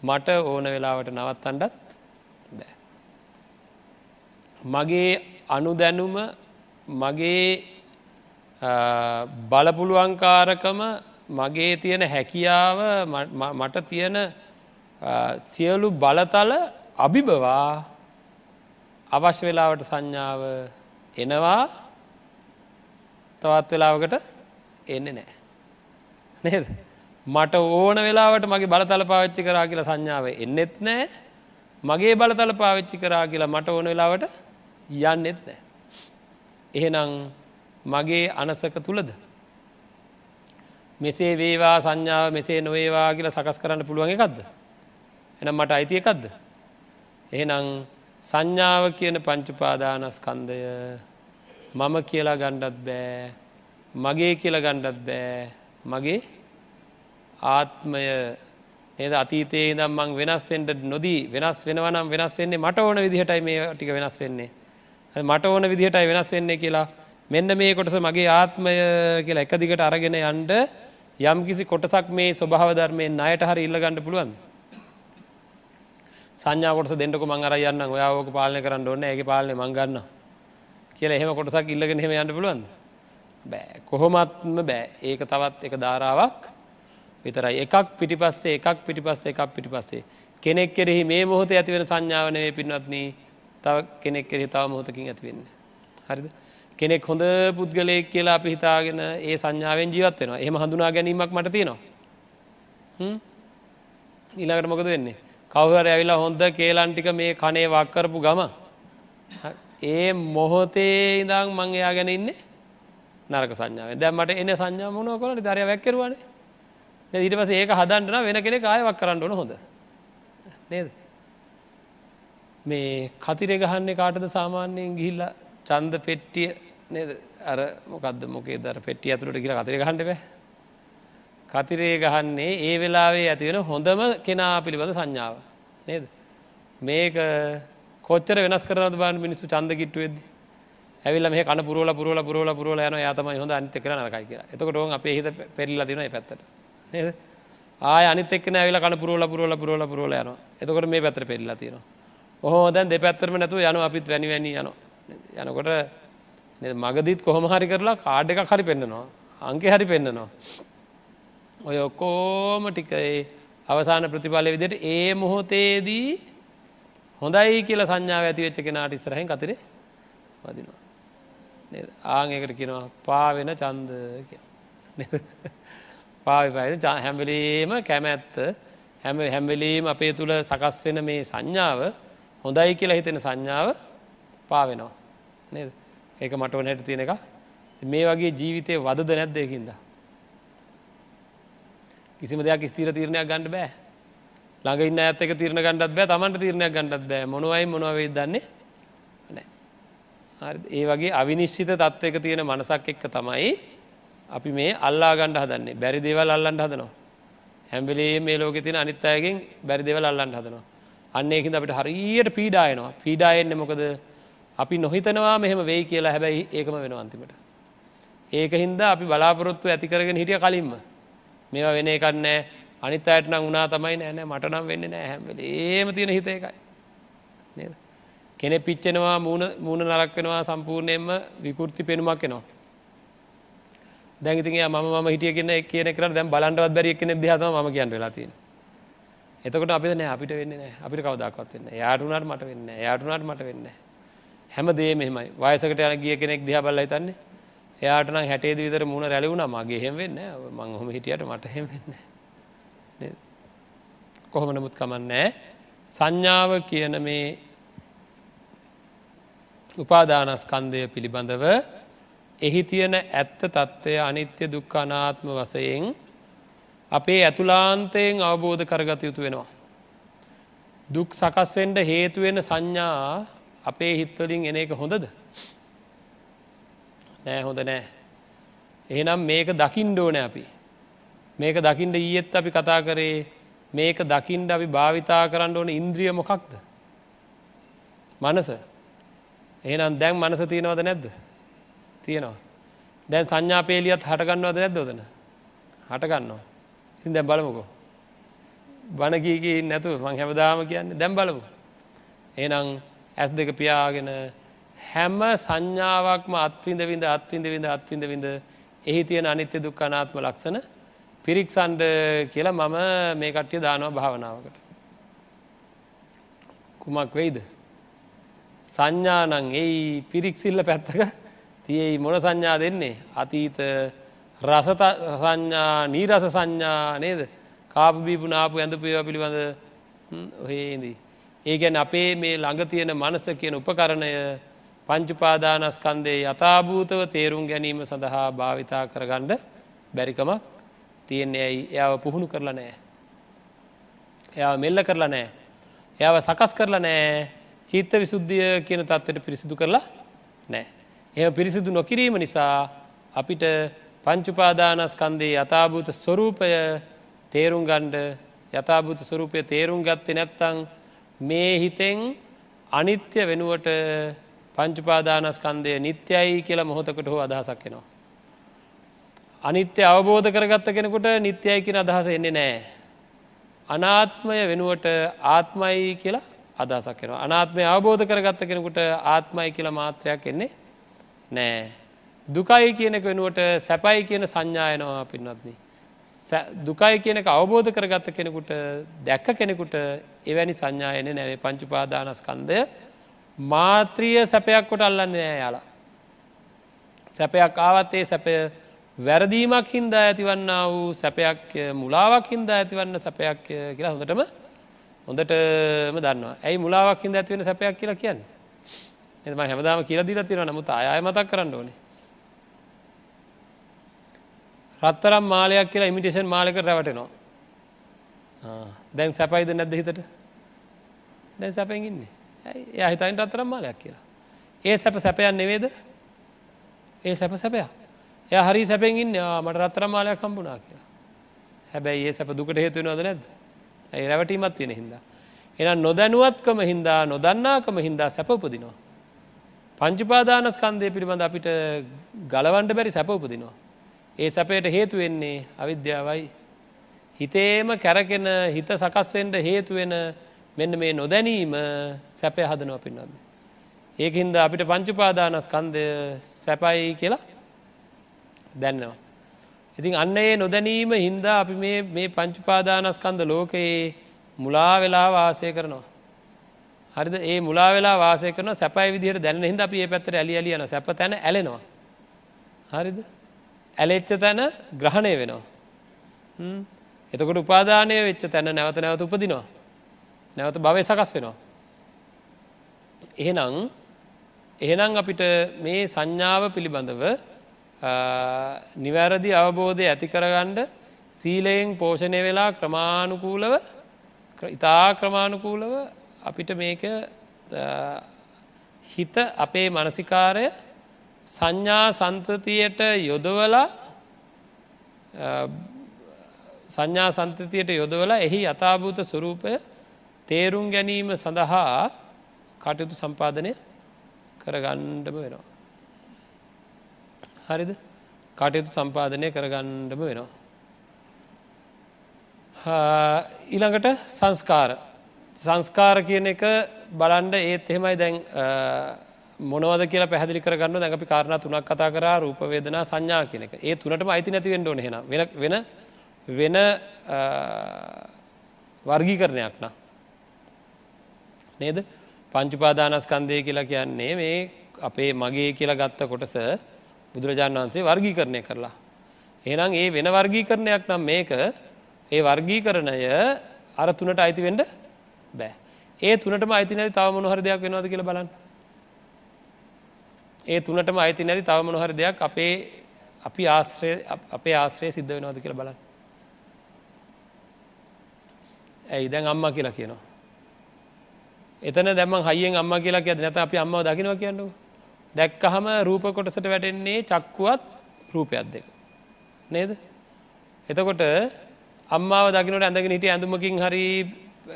Speaker 1: මට ඕන වෙලාවට නවත්තන්ඩත් බෑ මගේ අනුදැනුම මගේ බලපුළුවන්කාරකම මගේ තියෙන හැකියාව මට තියෙන සියලු බලතල අභිබවා අවශ්‍ය වෙලාවට සංඥාව එනවා. තවත් වෙලාවකට එන්න නෑ නේද? මට ඕන වෙලාවට මගේ බලතල පාවිච්චි කරා කියලා සංඥාව එන්නෙත් නෑ මගේ බලතල පාවිච්චි කරා කියලා මට ඕන වෙලාවට යන්නෙත් නෑ. එහෙනම් මගේ අනසක තුළද මෙසේ වේවා සංඥාව මෙසේ නොවේවා කියලා සකස් කරන්න පුළුවන් එකක්ද? එනම් මට අයිති එකක්ද? එහෙනම් සංඥාව කියන පංචුපාදානස්කන්දය මම කියලා ගණ්ඩත් බෑ මගේ කියලා ගණ්ඩත් බෑ මගේ ආත්මය. නේද? අතීතයේ දම් මං වෙනස්වෙන්ට නොදී වෙනස් වෙනවනම් වෙනස් වෙන්නේ මට ඕන විදිහටයි මේ ටික වෙනස් වෙන්නේ. මට ඕන විදිහටයි වෙනස් වෙන්නේ කියලා. මෙන්න මේ කොටස මගේ ආත්මය කියලා එක දිගට අරගෙන යන්ඩ යම් කිසි කොටසක් මේ ස්වභාව ධර්මයෙන් අයට හරි ඉල්ල ගණඩ පුළුවන් සංඥා කොටස දෙන්නක මං අර යන්න ඔයාෝක පාලනය කරන්න ඕන්න ඇගේ පාලනය මංගන්න කියලා එහෙම කොටසක් ඉල්ලගෙන හෙම යන්න පුළුවන් බෑ. කොහොමත්ම බෑ. ඒක තවත් එක ධාරාවක් විතරයි. එකක් පිටිපස්සේ එකක් පිටිපස්සේ එකක් පිටිපස්සේ. කෙනෙක් කෙරෙහි මේ මොහොත ඇතිවෙන සංඥාවනය පින්වත්නී. තව කෙනෙක් කෙරෙහි තව මොහොතකින් ඇතිවෙන්න හරිද? කෙනෙක් හොඳ පුද්ගලයෙක් කියලා අපි හිතාගෙන ඒ සංඥාවෙන් ජීවත් වෙනවා. එහම හඳුනා ගැනීමක් මට තියෙනවා. ඊළඟට මොකද වෙන්නේ? කවර ඇවිලා හොඳ කේලන්ටික මේ කනේ වක්කරපු ගම ඒ මොහොතේ ඉඳං මං එයා ගැන ඉන්නේ නරක සංඥාව දැම්මට එන සංඥා මොනව කොලට දරය වැැක්කරුවනේ. ඊට පස ඒක හදන්ටන වෙන කෙනෙ ආයවක් කරන්න ඕන හොඳ. නේද? මේ කතිරේ ගහන්නේ කාටද සාමාන්‍යයෙන් ගිහිල්ල? චන්ද පෙට්ටිය නේද? අර මොකක්ද මොකේ දර පෙට්ටිය ඇතුළට කියලා කතිර ගහන්ඩ බෑ. කතිරේ ගහන්නේ ඒ වෙලාවේ ඇතිවෙන හොඳම කෙනා පිළිබඳ සංඥාව නේද? මේක කොච්චර වෙනස් කරන බාන මිනිස්සු චන්ද කිට්ටු වෙද ඇවිල්ල මේ කන පුරුවල පුරුවල පුරුවල පුරුවල යන යාතමයි හොඳ අනිත කර නරකයි කියලා. එතකොට ඕන් අපේ හිත පෙරිල්ලා තින පැත්තට. නේද? ආය අනිත් එක්න ඇවිල කන පුරුවල පුරුවල පුරුවල පුරුවල යන එතකොට මේ පැතර පෙල්ලා තියෙනවා. ඔහෝ දැන් දෙපැත්තරම නැතුව යන අපිත් වැනි වැනි යන යනකොට මගදීත් කොහොම හරි කරලා කාඩ් එකක් හරි පෙන්න්නනවා අංකෙ හරි පෙන්න්නනවා ඔය ඔක්කෝම ටිකේ අවසාන ප්‍රතිඵලය විදිට ඒ මොහොතේදී හොඳයි කියල සංඥාව ඇති වෙච්ච කෙනාට ඉස්සරහෙන් කතරේ වදිනවා. ආංකට කියෙනවා පාවෙන චන්ද පාවිපයි හැම්වලීම කැමැත්ත හැම හැම්වලීම අපේ තුළ සකස් වෙන මේ සංඥාව හොඳයි කියලා හිතෙන සංඥාව පාවෙනවා. නේද? ඒක මට ඕනැට තියෙන එක. මේ වගේ ජීවිතය වදද නැද්දයකින්ද කිසිම දෙයක් ස්තීර තීරණයක් ගණඩ බෑ. ළඟ ඉන්න ඇත්තක තිරණ ගණඩත් බෑ තමන්ට තිරණයක් ගණඩත් බෑ. මොනවයි මොනවේ දන්නේ ඒ වගේ අවිනිශ්චිත තත්ත්වක තියෙන මනසක් එක්ක තමයි අපි මේ අල්ලා ගණඩ හදන්නේ. බැරි දේවල් අල්ලන්ට හදනවා. හැම්බිලේ මේ ලෝක තින අනිත් අයගෙන් බැරි දෙවල් අල්ලන්ට හදනවා. අන්න ඒකින් අපිට හරියට පීඩායනවා පීඩායෙන්න්න මොකද? අපි නොහිතනවා මෙහෙම වෙයි කියලා. හැබැයි ඒකම වෙන අන්තිමට. ඒක හින්දා අපි බලාපොරොත්තු ඇතිකරගෙන හිටිය කලින්ම මේවා වෙන එකන්නෑ අනිත් අයට නම් උනා තමයි නෑනෑ මට නම් වෙන්න නෑ. හැමල ඒම තියෙන හිත එකයි නේද? කෙනෙ පිච්චෙනවා මූුණ මූුණ නරක් වෙනවා සම්පූර්ණයෙන්ම විකෘති පෙනුමක් එනවා. දැගතිගේ ම ම හිටිය කියන කියන කර දැම් බලන්ටවත් බැරි කෙනෙ දහතම ම කියන්න වෙලා තියෙන එතකොට අපිට නෑ අපිට වෙන්න නෑ. අපිට කවදක්වත් වෙන්න යාටුනාට මට වෙන්න යාටුනාට මට වෙන්න හැම දේ මෙහෙමයි වයසකට යන ගිය කෙනෙක් දිහ බල්ල තන්නේ එයාටන හැටේ විතර මුණ රැලිවුණ මගේ හෙම වෙන්න මං හොම හිටියට මට හෙම වෙන්න කොහොම නමුත් කමන්නෑ සංඥාව කියන මේ උපාදානස්කන්දය පිළිබඳව එහි තියෙන ඇත්ත තත්ත්වය අනිත්‍ය දුක්ඛනාත්ම වසයෙන් අපේ ඇතුලාන්තයෙන් අවබෝධ කරගත යුතු වෙනවා. දුක් සකස්වෙන්ට හේතුවෙන සංඥා අපේ හිත්වලින් එන එක හොඳද? නෑ හොඳ නෑ. එහෙනම් මේක දකිින්ඩෝන අපි. මේක දකිින්ට ඊයත් අපි කතා කරේ මේක දකිින්ට අපි භාවිතා කරන්න ඕන ඉන්ද්‍රිය මොකක්ද? මනස. එහෙනම් දැන් මනස තියෙනවද නැද්ද? තියෙනවා. දැන් සංඥාපේලියත් හටගන්නවද නැද්දෝදන හටගන්නවා ඉතින් දැන් බලමුකෝ බණකීකී නැතුව මං හැමදාම කියන්නේ දැම් බලමු එනම් ඇස් දෙක පියාගෙන හැම සංඥාවක්ම අත්විඳ විඳ අත්විඳ විඳ අත්විඳ විඳ එහි තියෙන අනිත්‍ය දුක් අනාත්ම ලක්ෂණ පිරික්සන්ඩ කියලා මම මේ කට්ටිය දානවා භාවනාවකට. කුමක් වෙයිද. සංඥානං එයි පිරික්සිල්ල පැත්තක තියයි මොන සංඥා දෙන්නේ අතීත රසත සංඥා නීරස සංඥා නේද කාපබීපු නාපු ඇඳ පේවා පිළිබඳ ඔහේදී. ඒගැන් අපේ මේ ළඟ තියෙන මනස කියන උපකරණය පංචුපාදානස්කන්දේ යථභූතව තේරුම් ගැනීම සඳහා භාවිතා කරගණ්ඩ බැරිකමක් තියෙන්නේ ඇයි එයාව පුහුණු කරලා නෑ. එයාව මෙල්ල කරලා නෑ. එයාව සකස් කරලා නෑ චීත්ත විසුද්ධිය කියන තත්වට පිරිසිදු කරලා නෑ. එම පිරිසිදු නොකිරීම නිසා අපිට පංචුපාදානස්කන්දේ යථභූත ස්වරූපය තේරුම් ගණ්ඩ යථභූත ස්වරූපය තේරුම් ගත්තේ නැත්තං මේ හිතෙන් අනිත්‍ය වෙනුවට පංචුපාදානස්කන්දය නිත්‍යයි කියලා මොහොතකට හෝ අදහසක් වෙනවා. අනිත්‍ය අවබෝධ කරගත්ත කෙනෙකුට නිත්‍යයි කියෙන අදහස එන්නේ නෑ. අනාත්මය වෙනුවට ආත්මයි කියලා අදහසක් කෙනවා. අනාත්මය අවබෝධ කරගත්ත කෙනෙකුට ආත්මයි කියලා මාත්‍රයක් එන්නේ නෑ. දුකයි කියනෙක වෙනුවට සැපයි කියන සංඥායනවා පින්වත්න්නේ. දුකයි කියනක අවබෝධ කරගත්ත කෙනෙකුට දැක්ක කෙනෙකුට එවැනි සංඥායන නැවේ පංචුපාදානස්කන්දය මාත්‍රිය සැපයක් කොට අල්ලන්නේ නෑ යාලා. සැපයක් ආවත් ඒ සැපය වැරදීමක් හින්දා ඇතිවන්න වූ සැපයක් මුලාවක් හින්දා ඇතිවන්න සැපයක් කියලා හොඳටම හොඳටම දන්නවා. ඇයි මුලාවක් හිද ඇතිවෙන සැපයක් කියලා කියන්න? එම හැමදාම කියලා දිල තිර නමුත් අය මතක් කරන්න ඕනේ. රත්තරම් මාලයක් කියලා ඉමිටේෂන් මාලක රැවටෙනවා. දැන් සැපයිද නැද්ද හිතට? දැන් සැපැගින්නේ ඇ හිතයින් රත්තරම් මාලයක් කියලා. ඒ සැප සැපයන් නෙවේද ඒ සැප සැපයක්. එය හරි සැපෙන්ගින්න මට රත්තරම් මාලයක් කම්පුනා කියලා. හැබැයි ඒ සැප දුකට හේතුවෙනවද නැද්ද? ඇයි රැවටීමත් තියෙන හින්දා? එනම් නොදැනුවත්කම හින්දා නොදන්නාකම හින්දා සැපපදිනවා පංචුපාදානස්කන්දය පිළිබඳ අපිට ගලවන්ඩ බැරි සැපපදිනවා ඒ සැපයට හේතු වෙන්නේ අවිද්‍යාවයි. හිතේම කැරකෙන හිත සකස්වෙන්ට හේතුවෙන මෙන්න මේ නොදැනීම සැපය හදනවා පින්නද. ඒකහින්ද අපිට පංචුපාදානස්කන්දය සැපයි කියලා දැන්නවා. ඉතින් අන්න ඒ නොදැනීම හින්දා අපි මේ පංචුපාදානස්කන්ද ලෝකයේ මුලා වෙලා වාසය කරනවා. හරිද ඒ මුලා වෙලා වාසය කරන සැපයි විදිහට දැන්න හිද අප ඒ පැත්තර ඇලි අලියන සැප තැන ඇලෙනවා. හරිද ඇලෙච්ච තැන ග්‍රහණය වෙනවා. එතකොට උපාදානය වෙච්ච තැන නැවත නැවත උපදිනවා. නැවත භවය සකස් වෙනවා. එහෙනම් එහෙනම් අපිට මේ සංඥාව පිළිබඳව නිවැරදි අවබෝධය ඇති කරගණ්ඩ සීලයෙන් පෝෂණය වෙලා ක්‍රමාණුකූලව ඉතා ක්‍රමාණුකූලව අපිට මේක හිත අපේ මනසිකාරය සංඥා සන්තතියට යොදවලා සංඥා සන්තතියට යොදවලා එහි යථභූත ස්වරූපය තේරුම් ගැනීම සඳහා කටයුතු සම්පාදනය කරගණ්ඩම වෙනවා. හරිද කටයුතු සම්පාදනය කරගණ්ඩම වෙනවා. ඊළඟට සංස්කාර සංස්කාර කියන එක බලන්ඩ ඒත් එහෙමයි දැන් මොනවද කියලා පැහදිලි කරගන්න දැඟපි කාරණ තුනක් කතා කර. රූපවේදනා සංඥා කියනක ඒ තුනටම අයිති නැතිවෙන්න ඕන හෙන වෙන වෙන වර්ගී කරණයක් න නේද? පංචුපාදානස්කන්දය කියලා කියන්නේ මේ අපේ මගේ කියලා ගත්ත කොටස බුදුරජාණන් වහන්සේ වර්ගී කරණය කරලා. එනම් ඒ වෙන වර්ගී කරණයක් නම් මේක ඒ වර්ගී කරණය අර තුනට අයිති වෙන්ඩ බෑ. ඒ තුනටම අයිති නැති තව මොනහර දෙයක් වෙනවාද කියල බලන්න. ඒ තුනටම අයිති නැති තව මොනහර දෙයක් අපේ අපි ආශ්‍රය අපේ ආශ්‍රය සිද්ධ වෙනවාද කියල බලන්න. ඇයි? දැන් අම්මා කියලා කියනවා. එතන දැම හයියෙන් අම්ම කියලා කිය නැත අපි අම්ම දකිනවා කියන්නු දැක්කහම රූප කොටසට වැටෙන්නේ චක්කුවත් රූපයක් දෙක. නේද? එතකොට අම්මාව දකිනට ඇඳගෙන හිට ඇඳුමකින් හරි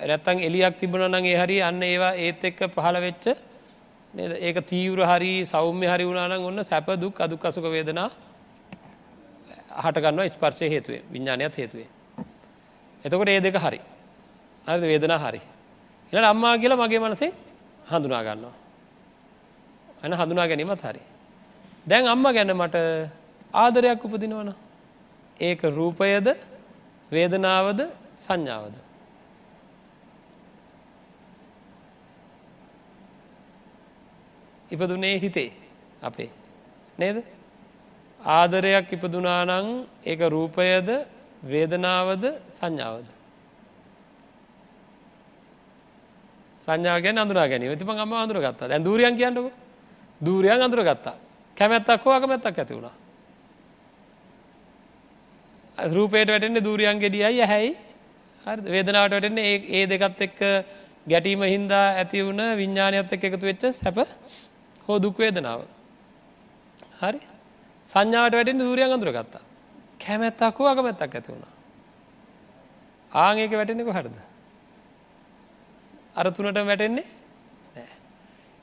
Speaker 1: රැත්තන් එලියක් තිබුණනගේ හරි අන්න ඒවා ඒත් එක්ක පහළ වෙච්ච නේද ඒක තීවර හරි සෞම්‍ය හරි වුණනන් ඔන්න සැප දුක් අදුක් අසුක වේදනා හටගන්න ස්පර්ශය හේතුවේ විඤ්ඥානයක් හේතුවේ එතකොට ඒ දෙක හරි. අද වේදනා හරි. එන අම්මා කියලා මගේ මනසේ හඳුනා ගන්නවා. ඇන හඳුනා ගැනීමත් හරි. දැන් අම්ම ගැන මට ආදරයක් උපදිනවන ඒක රූපයද වේදනාවද සංඥාවද? ඉපදුනේ හිතේ අපේ. නේද? ආදරයක් ඉපදුනානං ඒක රූපයද වේදනාවද සංඥාවද? සංඥාගෙන අඳුරා ගැනීම. තිම අම අඳුර ගත්තා දැ දූරියන් කියන්නක. දූරියන් අඳුර ගත්තා කැමැත්තක් හෝ අකමැත්තක් ඇති වුණා. රූපයට වැටෙන්නේ දූරියන් ගෙඩියයි හැයි වේදනාවට වැටෙන්නේ ඒ දෙකත් එක්ක ගැටීම හින්දා ඇති වුණ විඤ්ඥානයත් එක් එකතු වෙච්ච සැප හෝ දුක්වේදනාව හරි. සංඥාවට වැටෙන් දූරියන් අඳුර ගත්තා. කැමැත්තක් හෝ අකමැත්තක් ඇති වුණා. ආංඒක වැටෙන්නෙක හරද අර තුනට වැටෙන්නේ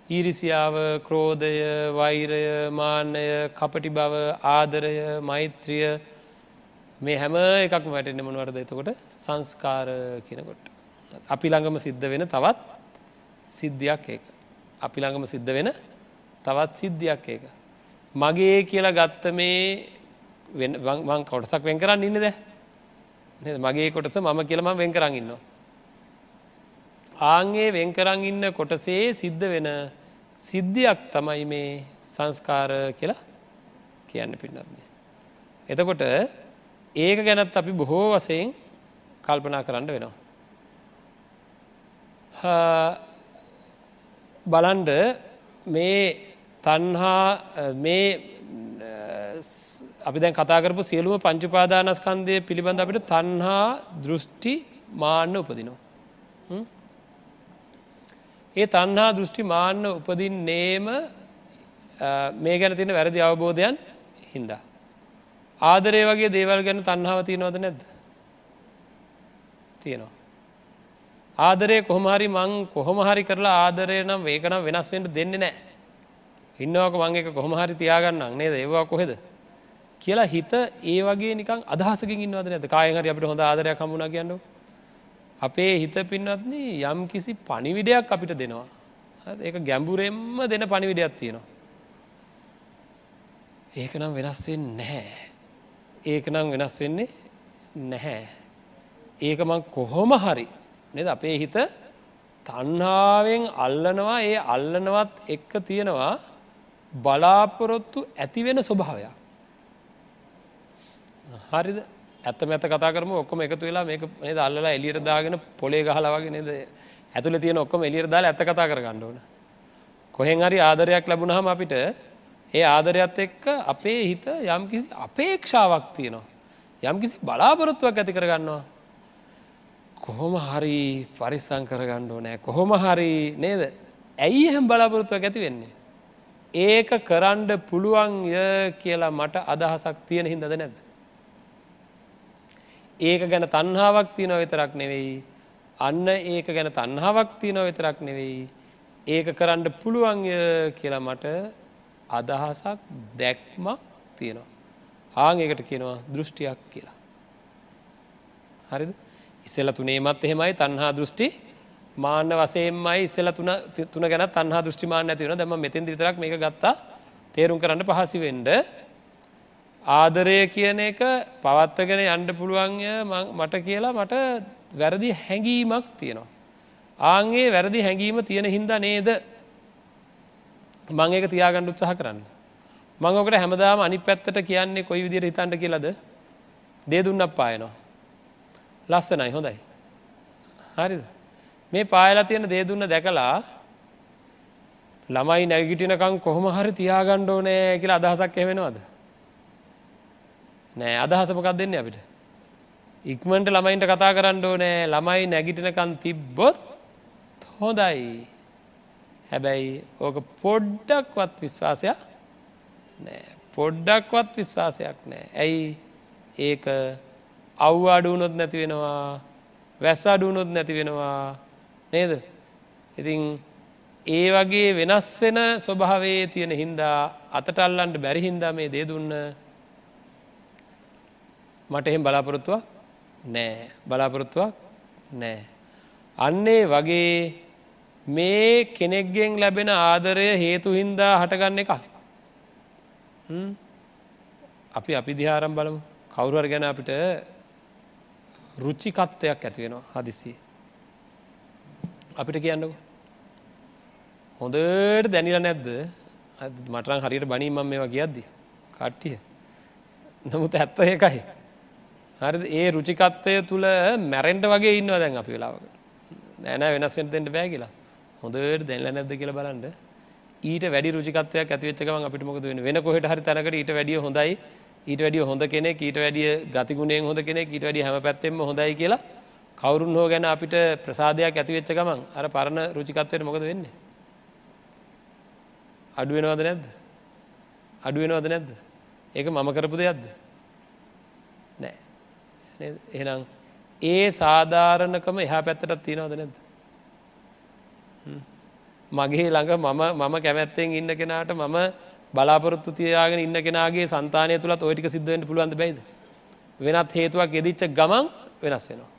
Speaker 1: ඊරිසියාව ක්‍රෝධය වෛරය මාන්‍යය කපටි බව ආදරය මෛත්‍රිය මේ හැම එකක් වැටෙන්න්න මොනවරද එතකොට? සංස්කාර කියනකොට. අපි ළඟම සිද්ධ වෙන තවත් සිද්ධියක් ඒක. අපි ළඟම සිද්ධ වෙන තවත් සිද්ධියක් ඒක. මගේ කියලා ගත්ත මේ වන් කොටසක් වෙන් කරන්න ඉන්න ද මගේ කොටස මම කියලම වෙන් කරන්න ඉන්නවා. ආංගේ වෙන්කරං ඉන්න කොටසේ සිද්ධ වෙන සිද්ධියක් තමයි මේ සංස්කාර කියලා කියන්න පින්නත්න්නේ. එතකොට ඒක ගැනත් අපි බොහෝ වසයෙන් කල්පනා කරන්න වෙනවා. බලන්ඩ මේ තන්හා මේ අපි දැන් කතාකරපු සියලුම පංචුපාදානස්කන්දය පිළිබඳ අපිට තන්හා දෘෂ්ටි මාන්න උපදිනවා. ඒ තන්හා දෘෂ්ටි මාන්න උපදින්නේම මේ ගැන තින වැරදි අවබෝධයන් හින්දා. ආදරය වගේ දේවල් ගැන තන්හාව තියනවද නැද්ද තියෙනවා. ආදරය කොහොමහරි මං කොහොමහරි කරලා ආදරය නම් වේකනම් වෙනස්වෙන්ට දෙන්නේ නෑ. ඉන්නවක මං එක කොහොමහරි තියාගන්නම් නේද? ඒවා කොහෙද. කියලා හිත ඒ වගේ නිකන් අදහසකින් ඉන්නවද නැද කායහරි අපිට හොඳ ආදරයක් හමුණ කියන්නු අපේ හිත පින්නත්න යම් කිසි පනිවිඩයක් අපිට දෙනවා. ඒක ගැඹුරෙන්ම දෙන පනිවිඩයක් තියෙනවා. ඒක නම් වෙනස් වෙන්න නැහැ. ඒක නම් වෙනස් වෙන්නේ නැහැ. ඒක මං කොහොම හරි නද? අපේ හිත තන්හාාවෙන් අල්ලනවා. ඒ අල්ලනවත් එක්ක තියෙනවා බලාපොරොත්තු ඇතිවෙන ස්වභාවයක්. හරිද? ඇත්ත මැත කතා කරම. ඔක්කොම එකතු වෙලා මේක නේද අල්ලලා එලියට දාගෙන පොලේ ගහලවගේ නේද? ඇතුළ තියෙන ඔක්කොම එලියට දාලා ඇත්ත කතා කරගන්න ඕන. කොහෙන් හරි ආදරයක් ලැබුණහම අපිට ඒ ආදරයත් එක්ක අපේ හිත යම්කිසි අපේක්ෂාවක් තියෙනවා. යම්කිසි බලාපොරොත්තුවක් ඇති කරගන්නවා. කොහොම හරි පරිස්සං කරගණ්ඩෝ නෑ කොහොම හරි නේද? ඇයි එහෙම බලාපොරොත්තුවක් ඇති වෙන්නේ? ඒක කරන්ඩ පුළුවන්ය කියලා මට අදහසක් තියෙන හින්දද නැද්ද? ඒක ගැන තන්හාාවක් තියනව විතරක් නෙවෙයි. අන්න ඒක ගැන තන්හාාවක් තියනව විතරක් නෙවෙයි. ඒක කරන්න පුළුවන්ය කියලා මට අදහසක් දැක්මක් තියෙනවා. ආං ඒකට කියනවා දෘෂ්ටියක් කියලා. හරිද? ඉස්සෙල තුනේමත් එහෙමයි තන්හා දෘෂ්ටි මාන්න වසයෙන්මයි ඉස්සෙල තුන තුන ගැන තන්හා දෘෂ්ටිමාන ඇතිවන දැම මෙතින් දිතරක් මේ ගත්තා තේරුම් කරන්න පහසි වෙන්ඩ ආදරය කියන එක පවත්තගෙන යන්ඩ පුළුවන්ය මට කියලා මට වැරදි හැඟීමක් තියෙනවා. ආන්ගේ වැරදි හැඟීම තියෙන හින්ද නේද මං ඒක තියාගණ්ඩ උත්සාහ කරන්න. මංගකට හැමදාම අනි පැත්තට කියන්නේ කොයි විදිර හිතන්ට කියලද දේ දුන්න පායනවා. ලස්සනයි හොඳයි. හරිද මේ පායලා තියෙන දේ දුන්න දැකලා ළමයි නැගිටිනකං කොහොම හරි තියාගණ්ඩ ඕනෑ කියලා අදහසක් එවෙනවාද නෑ අදහසපකක් දෙන්න අපිට? ඉක්මට ළමයින්ට කතා කරන්න ඕනෑ. ළමයි නැගිටිනකන් තිබ්බොත් හොඳයි. හැබැයි ඕක පොඩ්ඩක්වත් විශ්වාසයක් නෑ. පොඩ්ඩක්වත් විශ්වාසයක් නෑ. ඇයි? ඒක අව් අඩුවනොත් නැති වෙනවා. වැස් අඩුවනොත් නැති වෙනවා. නේද? ඉතින් ඒ වගේ වෙනස් වෙන ස්වභාවේ තියෙන හින්දා අතට අල්ලන්ට බැරි හින්දා මේ දේ දුන්න මට එහෙම බලාපොරොත්තුවක් නෑ. බලාපොරොත්තුවක් නෑ. අන්නේ වගේ මේ කෙනෙක්ගෙන් ලැබෙන ආදරය හේතු හින්දා හටගන්න එක අපි අපි දිහාරම් බලමු. කවුරුවර ගැන අපිට රුචිකත්වයක් ඇති වෙනවා හදිසි අපිට කියන්නක. හොඳට දැනිල නැද්ද? මටරන් හරියට බනීමම් මේවා කියද්දි. කට්ටිය. නමුත් ඇත්ත ඒකයි. හරි ඒ රුචිකත්වය තුළ මැරෙන්ට වගේ ඉන්න දැන් අපි වෙලාවකට නෑන වෙනස්ෙන්ටෙන්ට බෑ කියලා. හොඳට දැල්ල නැද්ද කියල බලන්න. ඊට වැඩි රුචිකත්වයක් ඇතිවෙච්චකම අපිට මොකද වෙන වෙන කොහට හරි තැනකට ඊට වැඩිය හොඳයි. ඊට වැඩිය හොඳ කෙනෙ ඊට වැඩිය ගතිගුණෙන් හොඳ කෙනෙ ඊට වැඩි හැම පැත්තෙම හොඳයි කියලා කවරුන් හෝ ගැන අපිට ප්‍රසාදයක් ඇතිවෙච්ච ගමන් අර පරණ රුචිකත්වයට මොකද වෙන්නේ? අඩුවෙනවද නැද්ද? අඩුවෙනවද නැද්ද? ඒක මම කරපු දෙයක්ද? නෑ. එහෙනම් ඒ සාධාරණකම එහා පැත්තටත් තියෙනවද නැද්ද? මගේ ළඟ මම මම කැමැත්තෙන් ඉන්න කෙනාට මම බලාපොරොත්තු තියාගෙන ඉන්න කෙනගේ සන්තානය තුළත් ඔයටික සිද්ධුවෙන්ට පුළුවන්ද බයිද? වෙනත් හේතුවක් ෙදිච්ච ගමන් වෙනස් වෙනවා.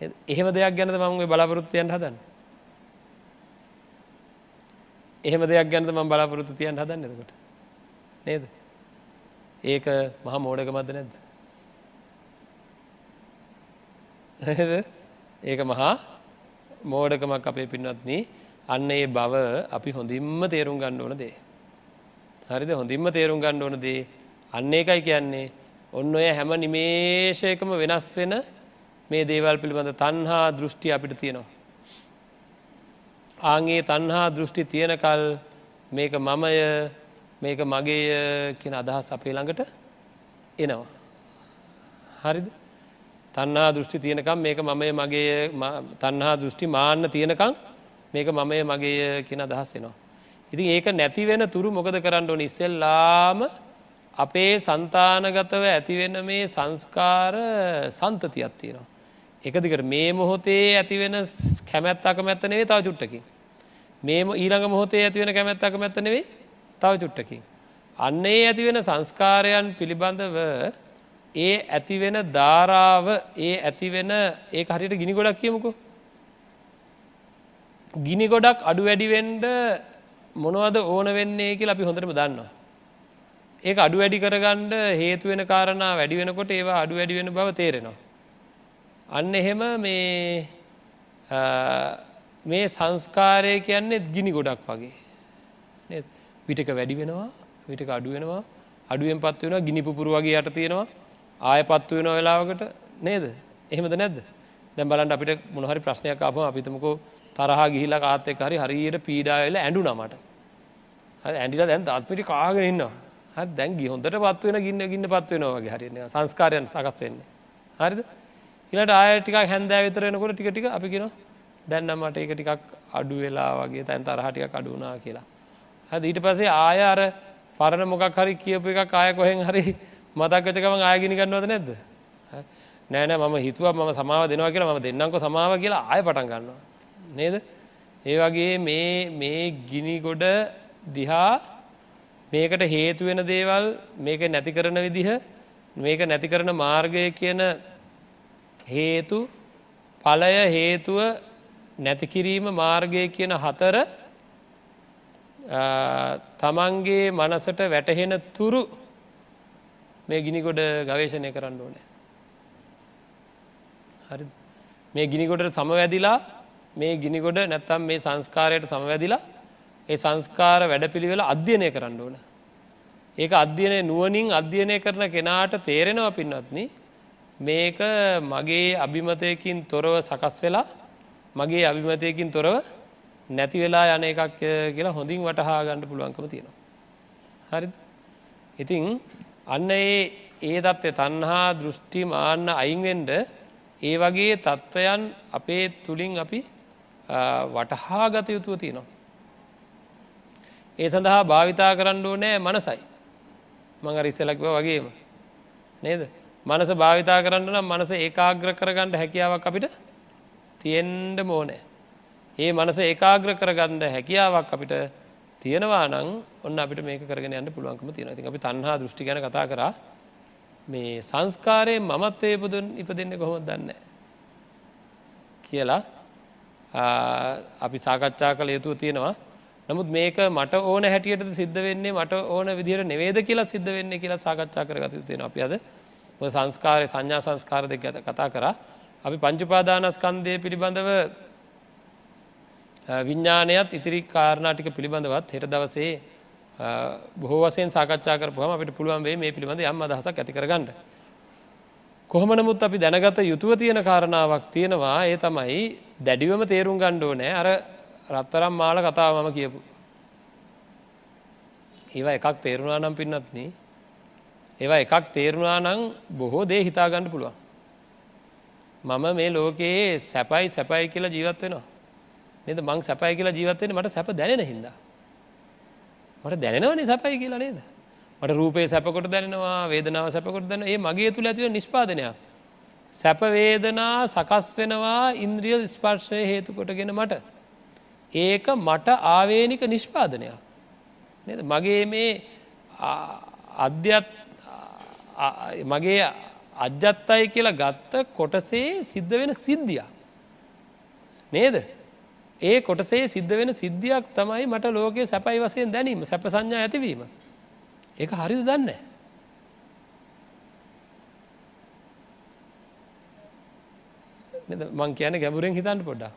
Speaker 1: එහෙම දෙයක් ගැනද මම බලාපොරොත්තියන් හදන්න? එහෙම දෙයක් ගැනද මම බලාපොරොත්තු තියන් හදන්න එතකොට? නේද? ඒක මහ මෝඩක මද නැද්ද ඒක මහා මෝඩකමක් අපේ පින්වත්න. අන්න ඒ බව අපි හොඳින්ම තේරුම් ගණ්ඩ ඕන දේ. හරිද? හොඳින්ම තේරුම් ගණ්ඩ ඕන දේ අන්න එකයි කියන්නේ. ඔන්න ඔය හැම නිමේශයකම වෙනස් වෙන මේ දේවල් පිළිබඳ තන්හා දෘෂ්ටි අපිට තියෙනවා ආගේ තන්හා දෘෂ්ටි තියෙනකල් මේක මමය මේක මගේය කියන අදහස් අපේ ළඟට එනවා හරිද තන්නා දෘෂ්ටි තියෙනකම් මේක මමය මගේ තන්හා දෘෂ්ටි මාන්න තියෙනකං මේක මමය මගේ කියන අදහස් එනවා. ඉතින් ඒක නැති වෙන තුරු මොකද කරන්න ඕන ඉස්සෙල්ලාම අපේ සන්තානගතව ඇතිවෙන මේ සංස්කාර සන්තතියක් තියෙනවා. එකදිකට මේ මොහොතේ ඇතිවෙන කැමැත් අකමැත්ත නෙවේ තව චුට්ටකින්. මේ ඊළඟ මොහොතේ ඇතිවෙන කැමැත් අකමැත්ත නෙවේ තව චුට්ටකින්. අන්නේ ඇතිවෙන සංස්කාරයන් පිළිබඳව ඒ ඇතිවෙන ධාරාව ඒ ඇතිවෙන ඒ හරියට ගිනි ගොඩක් කියමුකෝ. ගිනි ගොඩක් අඩු වැඩිවෙන්ඩ මොනවද ඕන වෙන්නේ කියලා අපි හොඳටම දන්නවා. ඒක අඩු වැඩි කරගණ්ඩ හේතු වෙන කාරණ වැඩි වෙනකොට ඒවා අඩු වැඩි වෙන බව තේරෙනවා. අන්න එහෙම මේ මේ සංස්කාරය කියන්නේ ගිනි ගොඩක් වගේ. විටක වැඩි වෙනවා විටක අඩු වෙනවා. අඩුවෙන් පත් වෙන ගිනි පුපුරු වගේ යට තියෙනවා. ආය පත්තු වෙන වෙලාවකට. නේද? එහෙමද නැද්ද? දැම් බලන්ට අපිට මොනහරි ප්‍රශ්නයක් අපම අපිතමකෝ තරහ ගිහිල කාත්තෙක් හරි හරියට පීඩාවෙල ඇඩු නමට ඇඩිල දැන් අත්පිටි කාගෙන ඉන්නවා. හ දැන්ගි හොඳට පත්වෙන ගින්න ගින්න පත්වෙනවාගේ හරින සංස්කාරයන් සකස් වෙන්නේ. හරිද? ඉලට ආය ටික හැන්දෑ විතරෙනකොට ටික ටික අපි කියෙන දැන්නම් මට එක ටිකක් අඩු වෙලා වගේ තැන් තරහටික අඩුනා කියලා. හ ඊට පසේ ආය අර පරණ මොකක් හරි කියපු එක කාය කොහෙන් හරි මතක්කචකම ආයගිනි ගන්නවද නැද්ද? නෑන ම හිතුව ම සමාව දෙනවා කියලා ම දෙන්නක සමාව කියලා ආය පටන් ගන්නවා. නේද? ඒ වගේ මේ මේ ගිනි ගොඩ දිහා මේකට හේතු වෙන දේවල් මේක නැති කරන විදිහ මේක නැති කරන මාර්ගය කියන හේතු පලය හේතුව නැතිකිරීම මාර්ගය කියන හතර තමන්ගේ මනසට වැටහෙන තුරු මේ ගිනිගොඩ ගවේශණය කරන්න ඕනෑ. හරි. මේ ගිනිගොඩට සමවැදිලා මේ ගිනිගොඩ නැත්තම් මේ සංස්කාරයට සමවැදිලා ඒ සංස්කාර වැඩපිළිවෙල අධ්‍යයනය කරන්න ඕන. ඒක අධ්‍යයනය නුවනින් අධ්‍යයනය කරන කෙනාට තේරෙනවා පින්නත්න මේක මගේ අභිමතයකින් තොරව සකස් වෙලා මගේ අභිමතයකින් තොරව නැති වෙලා යන එකක් කියලා හොඳින් වටහා ගණඩ පුළුවන්කම තියෙනවා. හරි ඉතිං අන්න ඒ ඒ තත්ත්වය තන්හා දෘෂ්ටි මාන්න අයින්වෙන්ඩ ඒ වගේ තත්ත්වයන් අපේ තුළින් අපි වටහා ගත යුතුව තියෙනවා. ඒ සඳහා භාවිතා කරන්න ඕනෑ මනසයි. මඟ රිස්සලක්ව වගේම. නේද. මනස භාවිතා කරන්න නම් මනස ඒකාග්‍ර කරගන්නඩ හැකියාවක් අපිට තියෙන්ඩ මෝනෑ. ඒ මනස ඒකාග්‍ර කරගන්න හැකියාවක් අපිට තියෙනවා නං ඔන්න අපිට මේක කරගෙන යන්න පුළුවන්කම තියෙන ති අපි තන්හා දෘෂ්ටි ගැන කතා කර. මේ සංස්කාරයේ මමත්වය පුදුන් ඉපදන්න කොහොම දන්න? කියලා අපි සාකච්ඡා කළ යුතුව තියෙනවා. නමුත් මේක මට ඕන හැටියට සිද්ධ වෙන්නේ මට ඕන විදිහට නෙවේද කියලා සිද්ධ වෙන්න කියලා සාකච්ඡා කරගත යුතුයෙන අපි අද සංස්කාරය සංඥා සංස්කාර දෙක ඇත කතා කර අපි පංචුපාදානස්කන්දය පිළිබඳව විඤ්ඥානයත් ඉතිරි කාරණාටික පිළිබඳවත් හෙට දවසේ බොහෝවසයෙන් සාකච්ඡා කරපුහම අපිට පුළුවන් වේ මේ පිළිබඳ යම් අදහසක් ඇති කරගන්න. කොහොම නමුත් අපි දැනගත යුතුව තියෙන කාරණාවක් තියෙනවා ඒ තමයි දැඩිවම තේරුම් ගණ්ඩෝ නෑ අර රත්තරම් මාල කතාව මම කියපු. ඒවා එකක් තේරුණා නම් පින්නත්න ඒවා එකක් තේරුණා නං බොහෝ දේ හිතාගණ්ඩ පුළුවන්. මම මේ ලෝකයේ සැපයි සැපයි කියලා ජීවත් වෙනවා. නේද මං සැපයි කියලා ජීවත්වෙන මට සැප දැනෙන හින්දා. මට දැනෙනවනේ සැපයි කියලා නේද. මට රූපේ සැපකොට දැනෙනවා වේදනාව සැපකොට දැන ඒ මගේ තුළ ඇතිව නිෂ්පාදනයක්. සැපවේදනා සකස් වෙනවා ඉන්ද්‍රිය ස්පර්ශය හේතු කොටගෙන මට. ඒක මට ආවේනික නිෂ්පාදනයක්. නද මගේ මේ අධ්‍යත් මගේ අජ්‍යත්තයි කියලා ගත්ත කොටසේ සිද්ධ වෙන සිද්ධිය. නේද? ඒ කොටසේ සිද්ධ වෙන සිද්ධියක් තමයි මට ලෝකයේ සැපයි වසයෙන් දැනීම සැප සංඥා ඇතිවීම. ඒක හරිද දන්න. මං කියන ගැඹුරෙන් හිතන්න පොඩ්ඩා.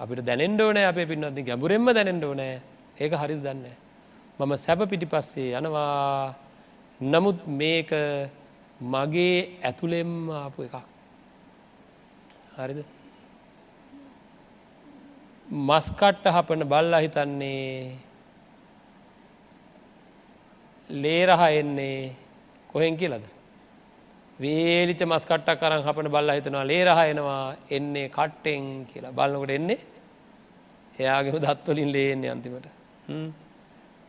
Speaker 1: අපිට දැනෙන්ඩ ඕනෑ අපේ පින්නත්ති ගැඹුරෙන්ම දැනෙන්ඩ ඕනෑ ඒක හරිද දන්න. මම සැප පිටි පස්සේ යනවා නමුත් මේක මගේ ඇතුළෙම් ආපු එකක්. හරිද මස්කට්ට හපන බල්ලා හිතන්නේ ලේරහ එන්නේ කොහෙන් කියලද. වේලිච මස්කට්ට කරන් හපන බල්ල හිතනවා ලේරහ එනවා එන්නේ කට්ටෙන් කියලා බලන්නකොට එන්නේ එයාගේම දත්වලින් ලේන්නේ අන්තිමට.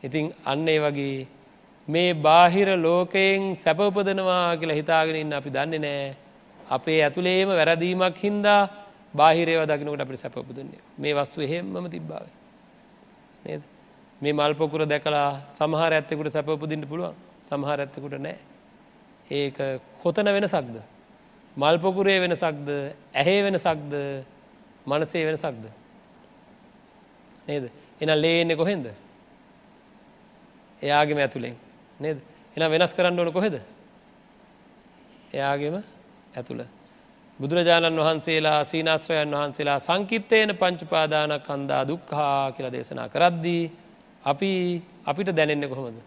Speaker 1: ඉතින් අන්න ඒ වගේ මේ බාහිර ලෝකයෙන් සැපපදනවා කියලා හිතාගෙන ඉන්න අපි දන්නේ නෑ. අපේ ඇතුළේම වැරදීමක් හින්දා බාහිරයව දකිනකට අපිට සැපපුදුන්නේ මේ වස්තු එහෙම්මම තිබ්බාව. නේද? මේ මල්පොකුර දැකලා සමහර ඇත්තෙකුට සැපපුදින්ට පුළුවන්. සමහර ඇත්තකුට නෑ. ඒක කොතන වෙන සක්ද මල්පොකුරේ වෙන සක්ද ඇහේ වෙන සක්ද මනසේ වෙන සක්ද නේද? එන ලේනෙ කොහෙන්ද? එයාගේම ඇතුළෙන්. නේද? එන වෙනස් කරන්න ඕන කොහෙද? එයාගේම ඇතුළ. බුදුරජාණන් වහන්සේලා සීනාශ්‍රයන් වහන්සේලා සංකිත්තයන පංචුපාදාන කන්දා දුක්හා කියලා දේශනා කරද්දී අපි අපිට දැනෙන්න කොහොමද.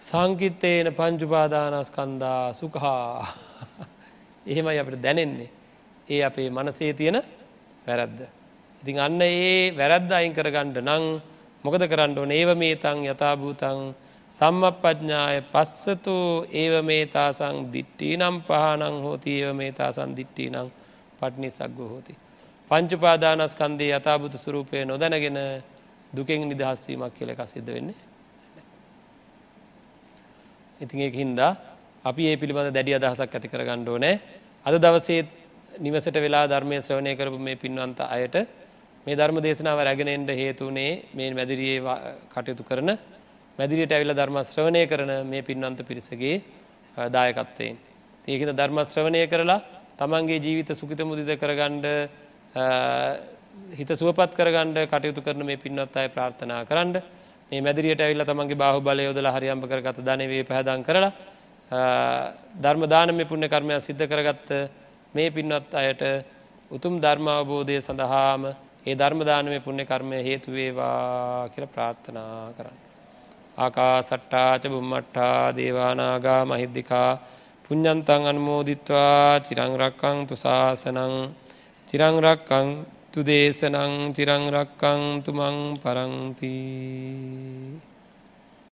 Speaker 1: සංකිත්තයන පංචුපාදානස්කන්දා සුකහා එහෙමයි අපිට දැනෙන්නේ. ඒ අපේ මනසේ තියෙන වැරද්ද. ඉතින් අන්න ඒ වැරද්ද අයින් කරගණ්ඩ නං මොකද කරන්න ඕන? ඒව මේ තං යථභූතන් සම්මප්පඥාය පස්සතු ඒව මේතාසං දිට්ටී නම් පහනං හෝති ඒව මේතාසන් දිට්ටී නම් පට්නි සක්ග හෝති. පංචුපාදානස්කන්දේ යථභුත සුරූපය නොදැනගෙන දුකෙන් නිදහස්වීමක් කියල එක සිද්ධ වෙන්නේ. ඉතින් ඒක හින්දා අපි ඒ පිළිබඳ දැඩිය අදහසක් ඇති කර ගණ්ඩෝ නෑ අද දවසේ නිවසට වෙලා ධර්මය ශ්‍රවණය කරපු මේ පින්වන්ත අයට මේ ධර්ම දේශනාව රැගෙනෙන්ට හේතුනේ මේ මැදිරියේ කටයුතු කරන මැදිරියට ඇවිල ධර්ම ශ්‍රවණය කරන මේ පින්වන්ත පිරිසගේ දායකත්වයෙන්. ඒකද ධර්ම ශ්‍රවණය කරලා තමන්ගේ ජීවිත සුකිත මුදිද කරගණ්ඩ හිත සුවපත් කරගණ්ඩ කටයුතු කරන මේ පින්වත් අය ප්‍රාර්ථනා කරන්න මේ මැදිරියට ඇවිල්ල තමන්ගේ බාහු බලය යොදල හරියම්ප කරගත ධනවේ පැහදන් කරලා ධර්ම දානම පුුණ්‍ය කර්මය සිද්ධ කරගත්ත මේ පින්වත් අයට උතුම් ධර්මාවබෝධය සඳහාම ඒ ධර්මදානමය පුුණ්‍ය කර්මය හේතුවේවා කියල ප්‍රාර්ථනා කරන්න. ආකා සට්ටාච බුම්මට්ටා දේවානාගා මහිද්දිකා පුඤ්ඥන්තන් අනුමෝදිත්වා චිරංරක්කං තුසාසනං චිරංරක්කං බුද්ධ දේශනං චිරංරක්කං තුමං පරංතිී